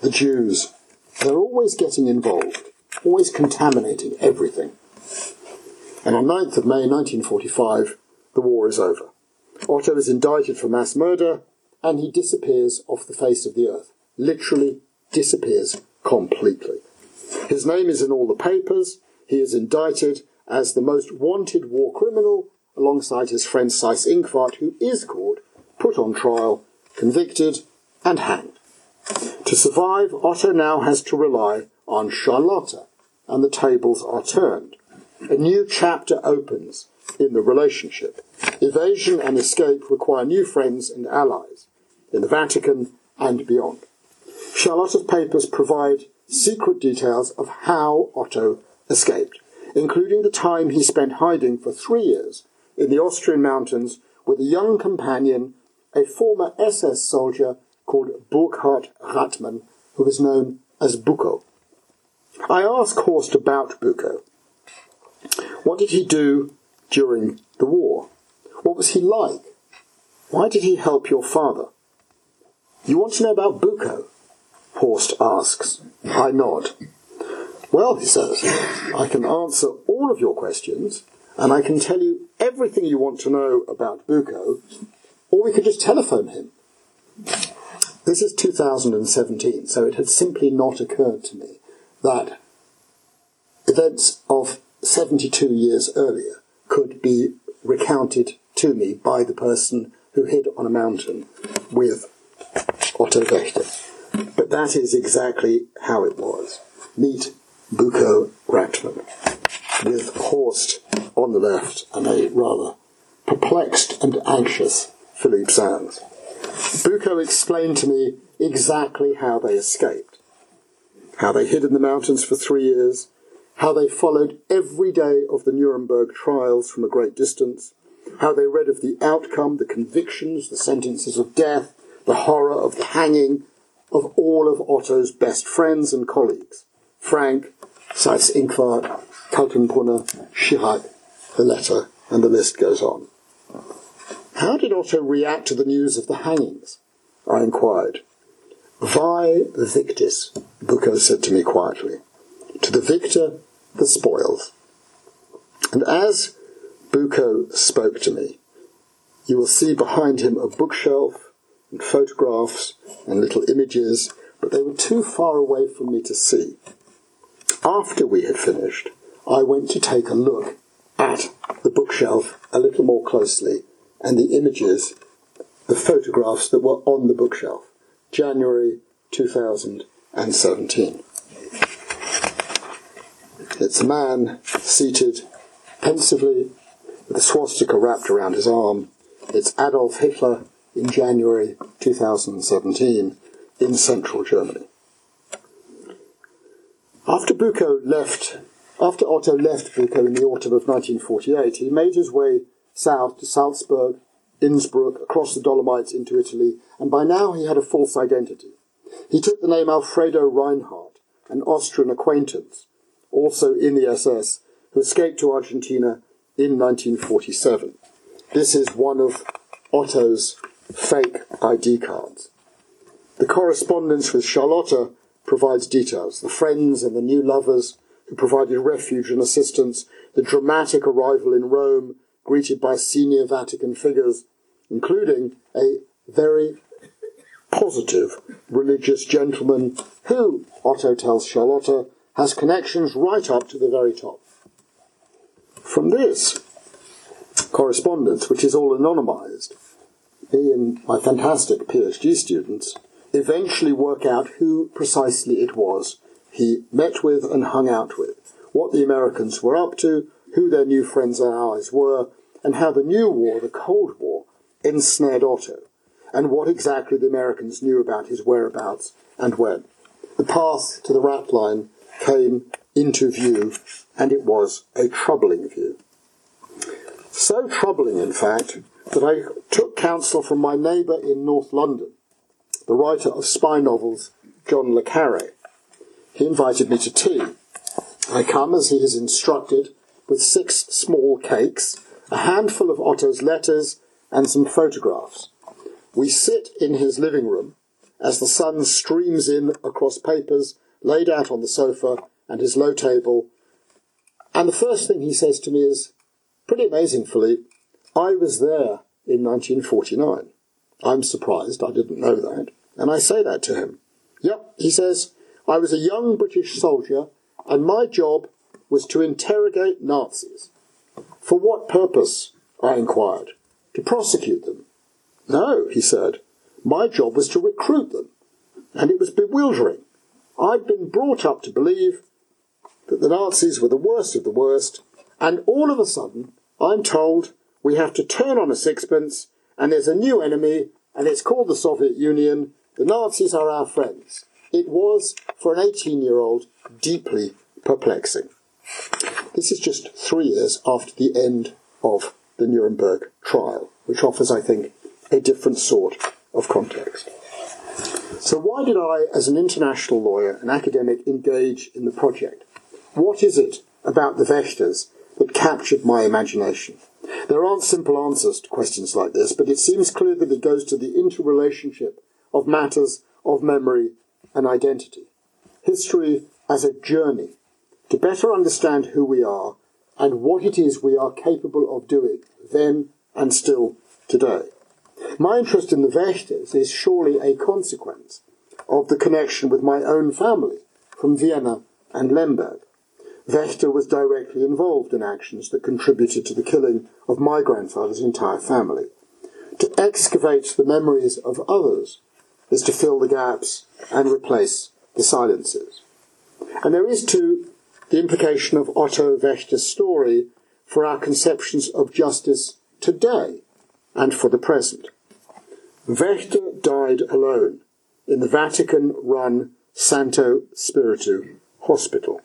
The Jews. They're always getting involved, always contaminating everything. And on 9th of May 1945, the war is over. Otto is indicted for mass murder, and he disappears off the face of the earth. Literally disappears completely. His name is in all the papers. He is indicted as the most wanted war criminal alongside his friend Seyss-Inquart, who is caught, put on trial, convicted, and hanged. To survive, Otto now has to rely on Charlotta, and the tables are turned. A new chapter opens in the relationship. Evasion and escape require new friends and allies in the Vatican and beyond. Charlotta's papers provide secret details of how Otto escaped, including the time he spent hiding for three years in the Austrian mountains with a young companion, a former SS soldier called Burkhard Rathmann, who was known as Bucco. I asked Horst about Bucco. What did he do during the war? What was he like? Why did he help your father? You want to know about Bucco? Horst asks. I nod. Well, he says, I can answer all of your questions and I can tell you everything you want to know about Bucco, or we could just telephone him. This is 2017, so it had simply not occurred to me that events of 72 years earlier could be recounted to me by the person who hid on a mountain with Otto Wächter. But that is exactly how it was. Meet Bucco Rathmann with Horst the left and a rather perplexed and anxious Philippe Sands. Bucco explained to me exactly how they escaped, how they hid in the mountains for three years, how they followed every day of the Nuremberg trials from a great distance, how they read of the outcome, the convictions, the sentences of death, the horror of the hanging of all of Otto's best friends and colleagues Frank, Seyss-Inquart, Kaltenbrunner, Schirach, the letter, and the list goes on. How did Otto react to the news of the hangings? I inquired. Vae victis, Bucco said to me quietly. To the victor, the spoils. And as Bucco spoke to me. You will see behind him a bookshelf and photographs and little images, but they were too far away for me to see. After we had finished, I went to take a look at the bookshelf a little more closely and the images, the photographs that were on the bookshelf. January 2017. It's a man seated pensively with a swastika wrapped around his arm. It's Adolf Hitler in January 2017 in central Germany. After Bucco left, after Otto left Bucco in the autumn of 1948, he made his way south to Salzburg, Innsbruck, across the Dolomites into Italy, and by now he had a false identity. He took the name Alfredo Reinhardt, an Austrian acquaintance, also in the SS, who escaped to Argentina in 1947. This is one of Otto's fake ID cards. The correspondence with Charlotta provides details. The friends and the new lovers who provided refuge and assistance, the dramatic arrival in Rome, greeted by senior Vatican figures, including a very positive religious gentleman who, Otto tells Charlotta, has connections right up to the very top. From this correspondence, which is all anonymized, me and my fantastic PhD students eventually work out who precisely it was he met with and hung out with, what the Americans were up to, who their new friends and allies were, and how the new war, the Cold War, ensnared Otto and what exactly the Americans knew about his whereabouts and when. The path to the rat line came into view, and it was a troubling view. So troubling, in fact, that I took counsel from my neighbour in North London, the writer of spy novels, John le Carre. He invited me to tea. I come, as he has instructed, with six small cakes, a handful of Otto's letters, and some photographs. We sit in his living room as the sun streams in across papers laid out on the sofa and his low table. And the first thing he says to me is, pretty amazing, Philippe, I was there in 1949. I'm surprised, I didn't know that. And I say that to him. Yep, he says, I was a young British soldier and my job was to interrogate Nazis. For what purpose? I inquired. To prosecute them. No, he said. My job was to recruit them. And it was bewildering. I'd been brought up to believe that the Nazis were the worst of the worst, and all of a sudden, I'm told we have to turn on a sixpence, and there's a new enemy, and it's called the Soviet Union. The Nazis are our friends. It was, for an 18 year old, deeply perplexing. This is just three years after the end of the Nuremberg trial, which offers, I think, a different sort of context. So, why did I, as an international lawyer and academic, engage in the project? What is it about the Wächters that captured my imagination? There aren't simple answers to questions like this, but it seems clear that it goes to the interrelationship of matters of memory and identity. History as a journey to better understand who we are and what it is we are capable of doing then and still today. My interest in the Wächters is surely a consequence of the connection with my own family from Vienna and Lemberg. Wächter was directly involved in actions that contributed to the killing of my grandfather's entire family. To excavate the memories of others is to fill the gaps and replace the silences. And there is, too, the implication of Otto Wächter's story for our conceptions of justice today and for the present. Wächter died alone in the Vatican run Santo Spirito Hospital.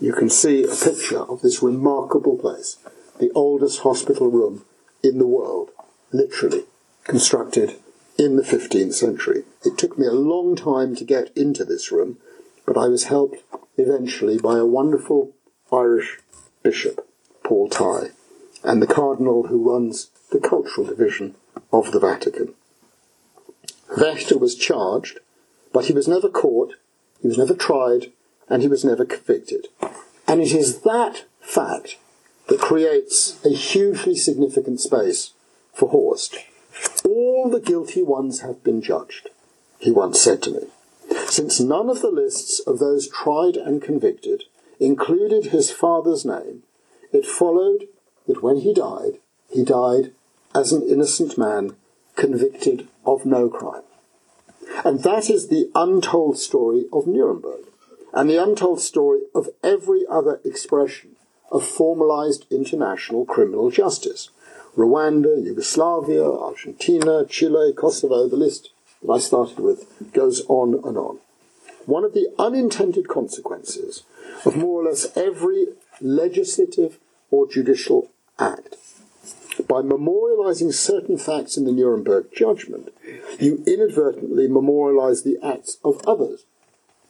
You can see a picture of this remarkable place, the oldest hospital room in the world, literally constructed in the 15th century. It took me a long time to get into this room, but I was helped eventually by a wonderful Irish bishop, Paul Tighe, and the cardinal who runs the cultural division of the Vatican. Wächter was charged, but he was never caught, he was never tried, and he was never convicted. And it is that fact that creates a hugely significant space for Horst. All the guilty ones have been judged, he once said to me. Since none of the lists of those tried and convicted included his father's name, it followed that when he died, he died as an innocent man convicted of no crime. And that is the untold story of Nuremberg, and the untold story of every other expression of formalized international criminal justice. Rwanda, Yugoslavia, Argentina, Chile, Kosovo, the list that I started with goes on and on. One of the unintended consequences of more or less every legislative or judicial act. By memorializing certain facts in the Nuremberg judgment, you inadvertently memorialize the acts of others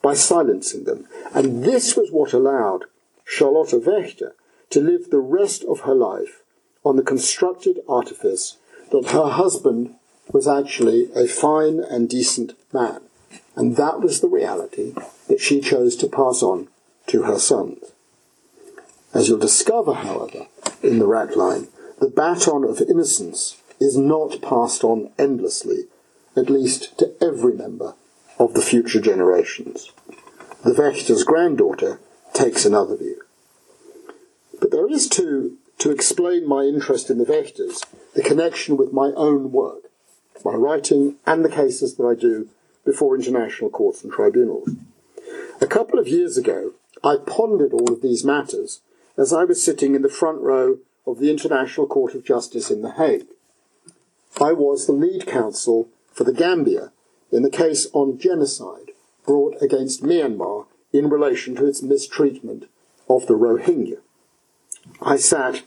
by silencing them. And this was what allowed Charlotte Wächter to live the rest of her life on the constructed artifice that her husband was actually a fine and decent man. And that was the reality that she chose to pass on to her sons. As you'll discover, however, in the Ratline, the baton of innocence is not passed on endlessly, at least to every member of the future generations. The Wächter's granddaughter takes another view. But there is, too, to explain my interest in the Wächters, the connection with my own work, my writing, and the cases that I do before international courts and tribunals. A couple of years ago, I pondered all of these matters as I was sitting in the front row of the International Court of Justice in The Hague. I was the lead counsel for the Gambia in the case on genocide brought against Myanmar in relation to its mistreatment of the Rohingya. I sat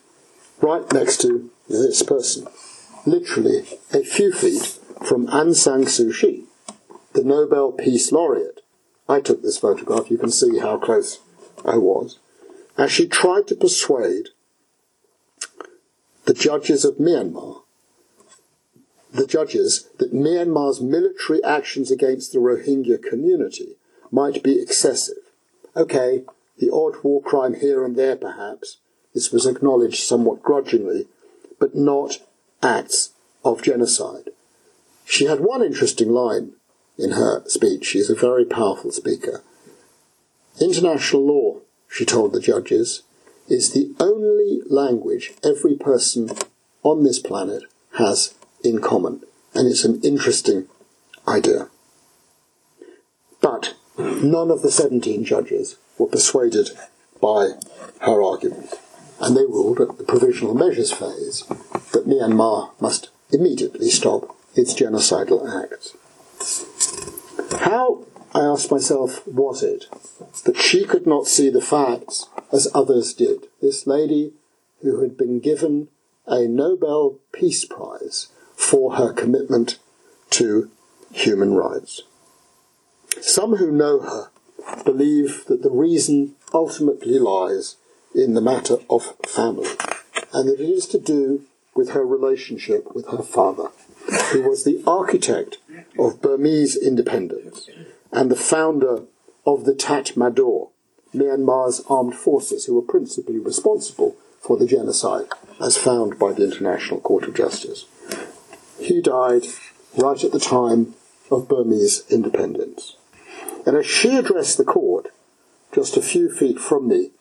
right next to this person, literally a few feet from Aung San Suu Kyi, the Nobel Peace Laureate. I took this photograph, you can see how close I was, as she tried to persuade the judges of Myanmar, the judges, that Myanmar's military actions against the Rohingya community might be excessive. Okay, the odd war crime here and there perhaps, this was acknowledged somewhat grudgingly, but not acts of genocide. She had one interesting line in her speech. She's a very powerful speaker. International law, she told the judges, is the only language every person on this planet has in common. And it's an interesting idea. But none of the 17 judges were persuaded by her argument and they ruled at the provisional measures phase that Myanmar must immediately stop its genocidal acts. How, I asked myself, was it that she could not see the facts as others did? This lady who had been given a Nobel Peace Prize for her commitment to human rights. Some who know her believe that the reason ultimately lies in the matter of family, and that it is to do with her relationship with her father, who was the architect of Burmese independence and the founder of the Tatmadaw, Myanmar's armed forces, who were principally responsible for the genocide, as found by the International Court of Justice. He died right at the time of Burmese independence. And as she addressed the court, just a few feet from me,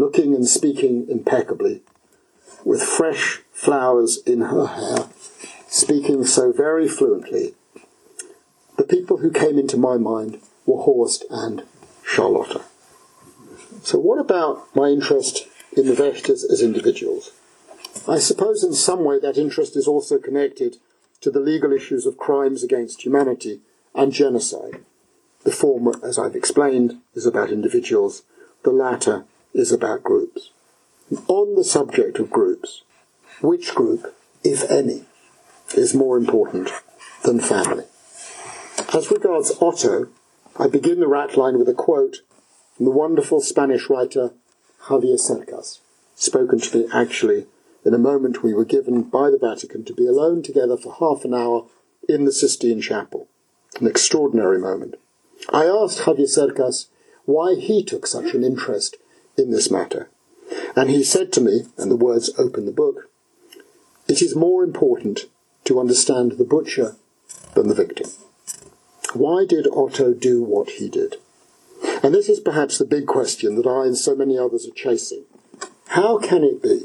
looking and speaking impeccably, with fresh flowers in her hair, speaking so very fluently. The people who came into my mind were Horst and Charlotta. So what about my interest in the Wächters as individuals? I suppose in some way that interest is also connected to the legal issues of crimes against humanity and genocide. The former, as I've explained, is about individuals. The latter is about groups. On the subject of groups, which group, if any, is more important than family? As regards Otto, I begin the Ratline with a quote from the wonderful Spanish writer Javier Cercas, spoken to me actually in a moment we were given by the Vatican to be alone together for half an hour in the Sistine Chapel. An extraordinary moment. I asked Javier Cercas why he took such an interest in this matter. And he said to me, and the words open the book, it is more important to understand the butcher than the victim. Why did Otto do what he did? And this is perhaps the big question that I and so many others are chasing. How can it be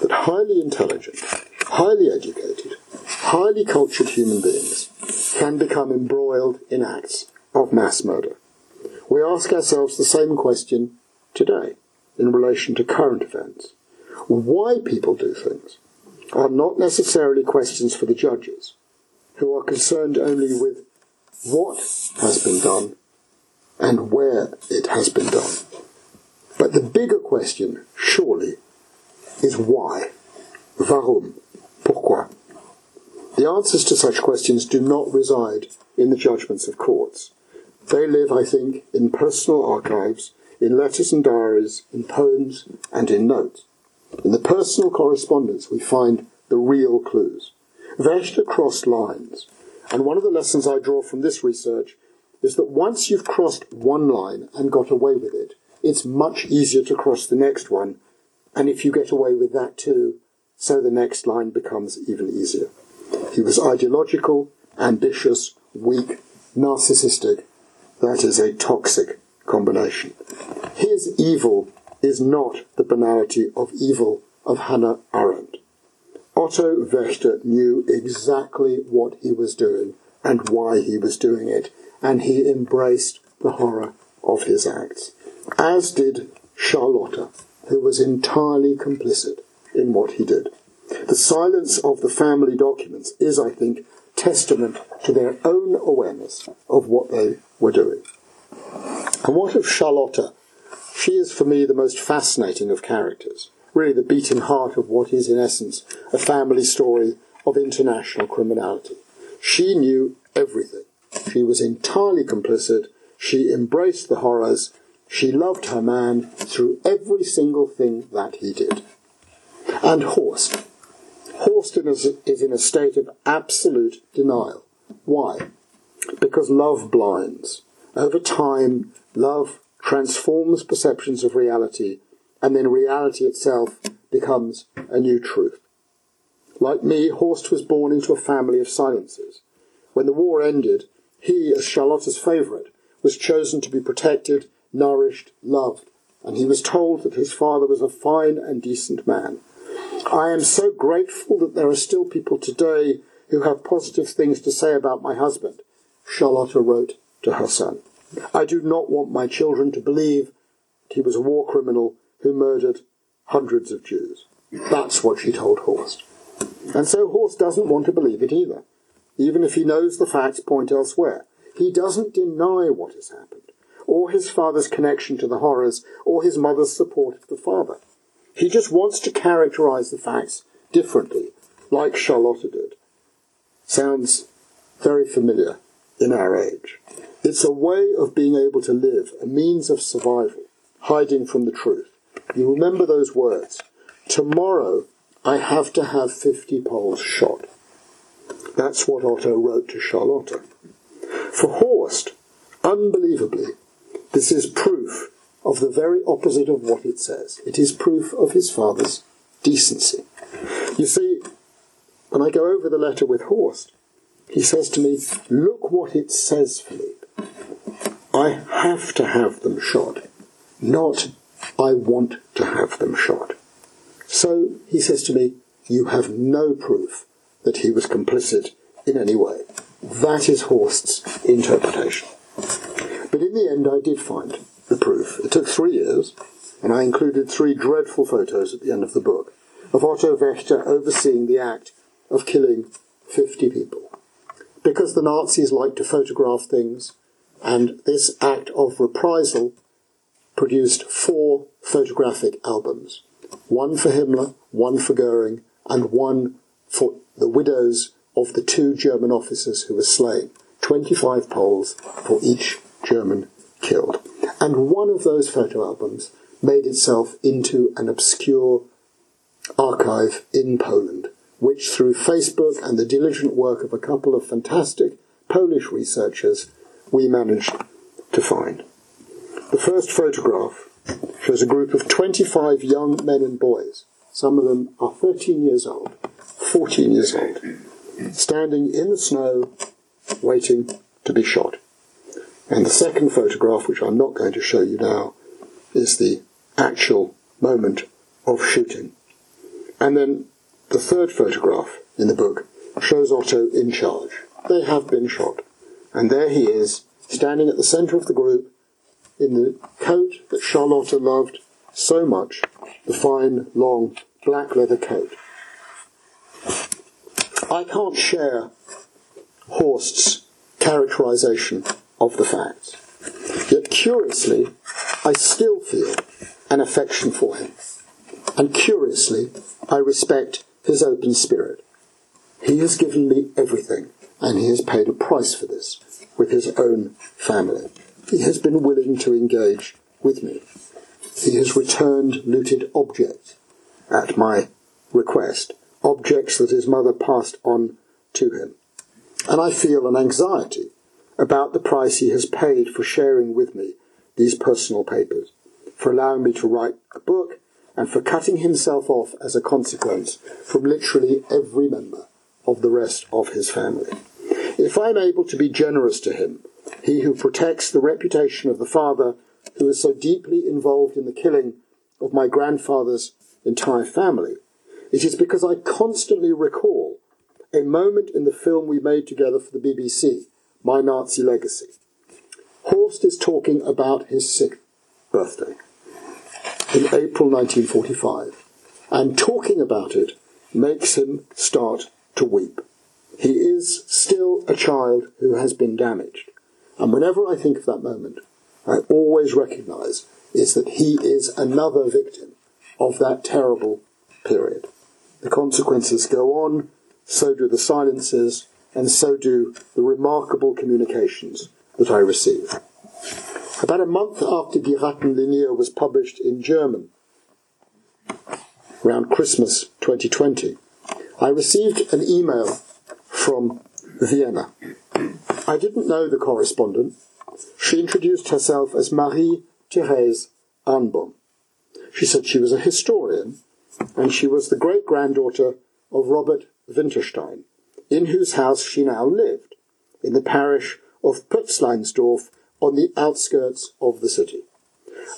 that highly intelligent, highly educated, highly cultured human beings can become embroiled in acts of mass murder? We ask ourselves the same question today in relation to current events. Why people do things are not necessarily questions for the judges, who are concerned only with what has been done and where it has been done. But the bigger question, surely, is why? Warum? Pourquoi? The answers to such questions do not reside in the judgments of courts. They live, I think, in personal archives, in letters and diaries, in poems, and in notes. In the personal correspondence, we find the real clues. Wächter crossed lines, and one of the lessons I draw from this research is that once you've crossed one line and got away with it, it's much easier to cross the next one, and if you get away with that too, so the next line becomes even easier. He was ideological, ambitious, weak, narcissistic. That is a toxic combination. His evil is not the banality of evil of Hannah Arendt. Otto Wächter knew exactly what he was doing and why he was doing it, and he embraced the horror of his acts, as did Charlotta, who was entirely complicit in what he did. The silence of the family documents is, I think, testament to their own awareness of what they were doing. And what of Charlotta? She is for me the most fascinating of characters, really the beating heart of what is in essence a family story of international criminality. She knew everything. She was entirely complicit. She embraced the horrors. She loved her man through every single thing that he did. And Horst. Horst is in a state of absolute denial. Why? Because love blinds. Over time, love transforms perceptions of reality, and then reality itself becomes a new truth. Like me, Horst was born into a family of silences. When the war ended, he, as Charlotta's favourite, was chosen to be protected, nourished, loved, and he was told that his father was a fine and decent man. I am so grateful that there are still people today who have positive things to say about my husband, Charlotta wrote to her son. I do not want my children to believe that he was a war criminal who murdered hundreds of Jews. That's what she told Horst. And so Horst doesn't want to believe it either even if he knows the facts point elsewhere. He doesn't deny what has happened, or his father's connection to the horrors, or his mother's support of the father. He just wants to characterize the facts differently, like Charlotta did. Sounds very familiar in our age. It's a way of being able to live, a means of survival, hiding from the truth. You remember those words. Tomorrow I have to have 50 Poles shot. That's what Otto wrote to Charlotta. For Horst, unbelievably, this is proof of the very opposite of what it says. It is proof of his father's decency. You see, when I go over the letter with Horst, he says to me, Look what it says, Philippe. I have to have them shot, not I want to have them shot. So he says to me, You have no proof that he was complicit in any way. That is Horst's interpretation. But in the end, I did find the proof. It took three years, and I included three dreadful photos at the end of the book of Otto Wächter overseeing the act of killing 50 people. Because the Nazis liked to photograph things, and this act of reprisal produced four photographic albums one for Himmler, one for Goering, and one for the widows of the two German officers who were slain. 25 Poles for each German killed. And one of those photo albums made itself into an obscure archive in Poland, which through Facebook and the diligent work of a couple of fantastic Polish researchers, we managed to find. The first photograph shows a group of 25 young men and boys. Some of them are 13 years old, 14 years old, standing in the snow waiting to be shot. And the second photograph, which I'm not going to show you now, is the actual moment of shooting. And then the third photograph in the book shows Otto in charge. They have been shot. And there he is, standing at the centre of the group, in the coat that Charlotta loved so much, the fine, long, black leather coat. I can't share Horst's characterization of the facts. Yet curiously, I still feel an affection for him. And curiously, I respect his open spirit. He has given me everything, and he has paid a price for this with his own family. He has been willing to engage with me. He has returned looted objects at my request, objects that his mother passed on to him. And I feel an anxiety about the price he has paid for sharing with me these personal papers, for allowing me to write a book, and for cutting himself off as a consequence from literally every member of the rest of his family. If I am able to be generous to him he who protects the reputation of the father who is so deeply involved in the killing of my grandfather's entire family. It is because I constantly recall a moment in the film we made together for the BBC, My Nazi Legacy. Horst is talking about his sixth birthday in April 1945, and talking about it makes him start to weep. He is still a child who has been damaged. And whenever I think of that moment, I always recognize is that he is another victim of that terrible period. The consequences go on, so do the silences, and so do the remarkable communications that I receive. About a month after Die Rattenlinie was published in German, around Christmas 2020, I received an email from Vienna I didn't know the correspondent. She introduced herself as Marie Therese Arnbaum. She said she was a historian and she was the great granddaughter of Robert Winterstein, in whose house she now lived, in the parish of Pötzleinsdorf on the outskirts of the city.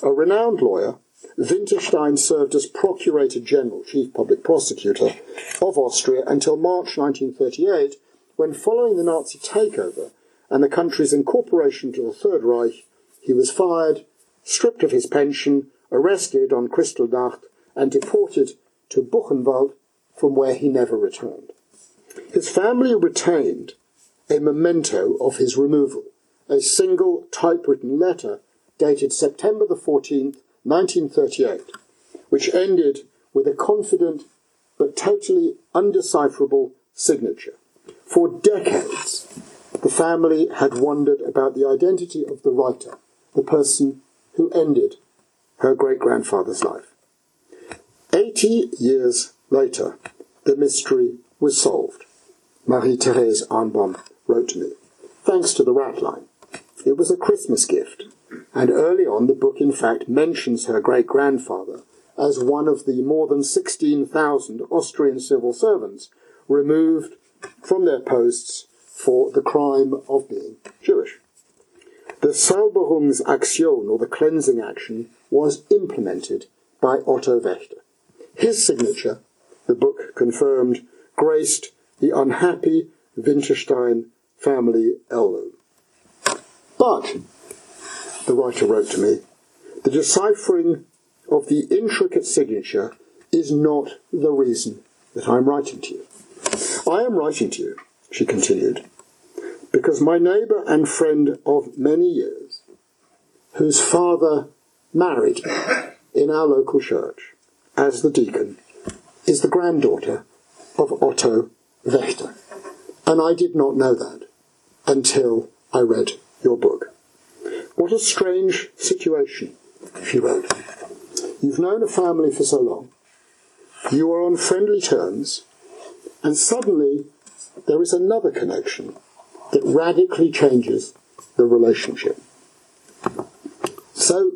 A renowned lawyer, Winterstein served as Procurator General, Chief Public Prosecutor, of Austria until March 1938, when, following the Nazi takeover, and the country's incorporation to the Third Reich, he was fired, stripped of his pension, arrested on Kristallnacht, and deported to Buchenwald, from where he never returned. His family retained a memento of his removal, a single typewritten letter dated September the 14th, 1938, which ended with a confident but totally undecipherable signature. For decades, the family had wondered about the identity of the writer, the person who ended her great grandfather's life. Eighty years later, the mystery was solved. Marie Therese Arnbaum wrote to me, thanks to the Ratline. It was a Christmas gift, and early on the book in fact mentions her great grandfather as one of the more than 16,000 Austrian civil servants removed from their posts for the crime of being Jewish. The Säuberungsaktion, or the cleansing action, was implemented by Otto Wächter. His signature, the book confirmed, graced the unhappy Winterstein family heirloom. But, the writer wrote to me, the deciphering of the intricate signature is not the reason that I'm writing to you. I am writing to you, she continued, because my neighbour and friend of many years, whose father married in our local church as the deacon, is the granddaughter of Otto Wächter. And I did not know that until I read your book. What a strange situation, she wrote. You've known a family for so long. You are on friendly terms, and suddenly there is another connection that radically changes the relationship. So,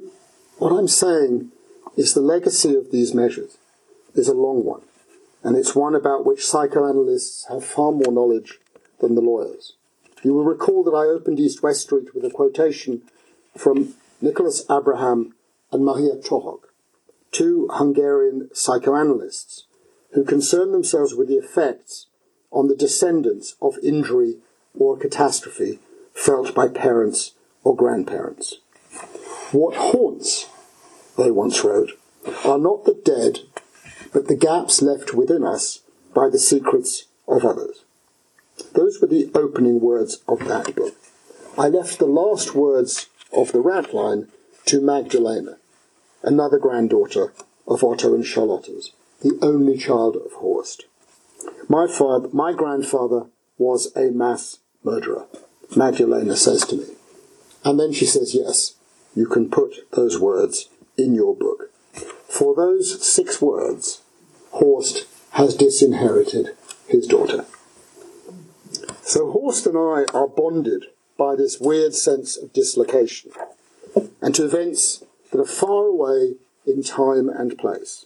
What I'm saying is the legacy of these measures is a long one, and it's one about which psychoanalysts have far more knowledge than the lawyers. You will recall that I opened East West Street with a quotation from Nicholas Abraham and Maria Torok, two Hungarian psychoanalysts who concern themselves with the effects on the descendants of injury or catastrophe felt by parents or grandparents. What haunts, they once wrote, are not the dead, but the gaps left within us by the secrets of others. Those were the opening words of that book. I left the last words of the Ratline to Magdalena, another granddaughter of Otto and Charlotta's, the only child of Horst. My father, my grandfather was a mass murderer, Magdalena says to me. And then she says, yes, you can put those words in your book. For those six words, Horst has disinherited his daughter. So Horst and I are bonded by this weird sense of dislocation and to events that are far away in time and place.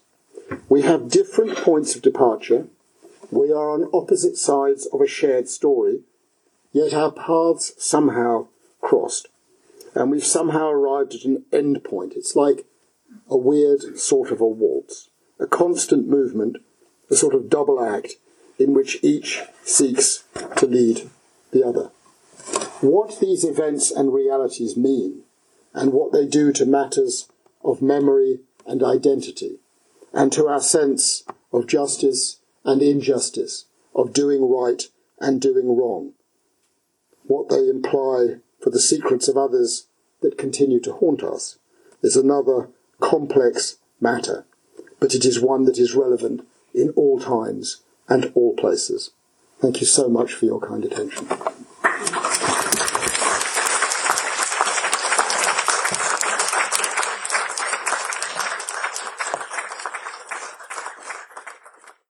We have different points of departure. We are on opposite sides of a shared story, yet our paths somehow crossed. And we've somehow arrived at an end point. It's like a weird sort of a waltz, a constant movement, a sort of double act in which each seeks to lead the other. What these events and realities mean, and what they do to matters of memory and identity, and to our sense of justice and injustice, of doing right and doing wrong, what they imply for the secrets of others that continue to haunt us, is another complex matter, but it is one that is relevant in all times and all places. Thank you so much for your kind attention.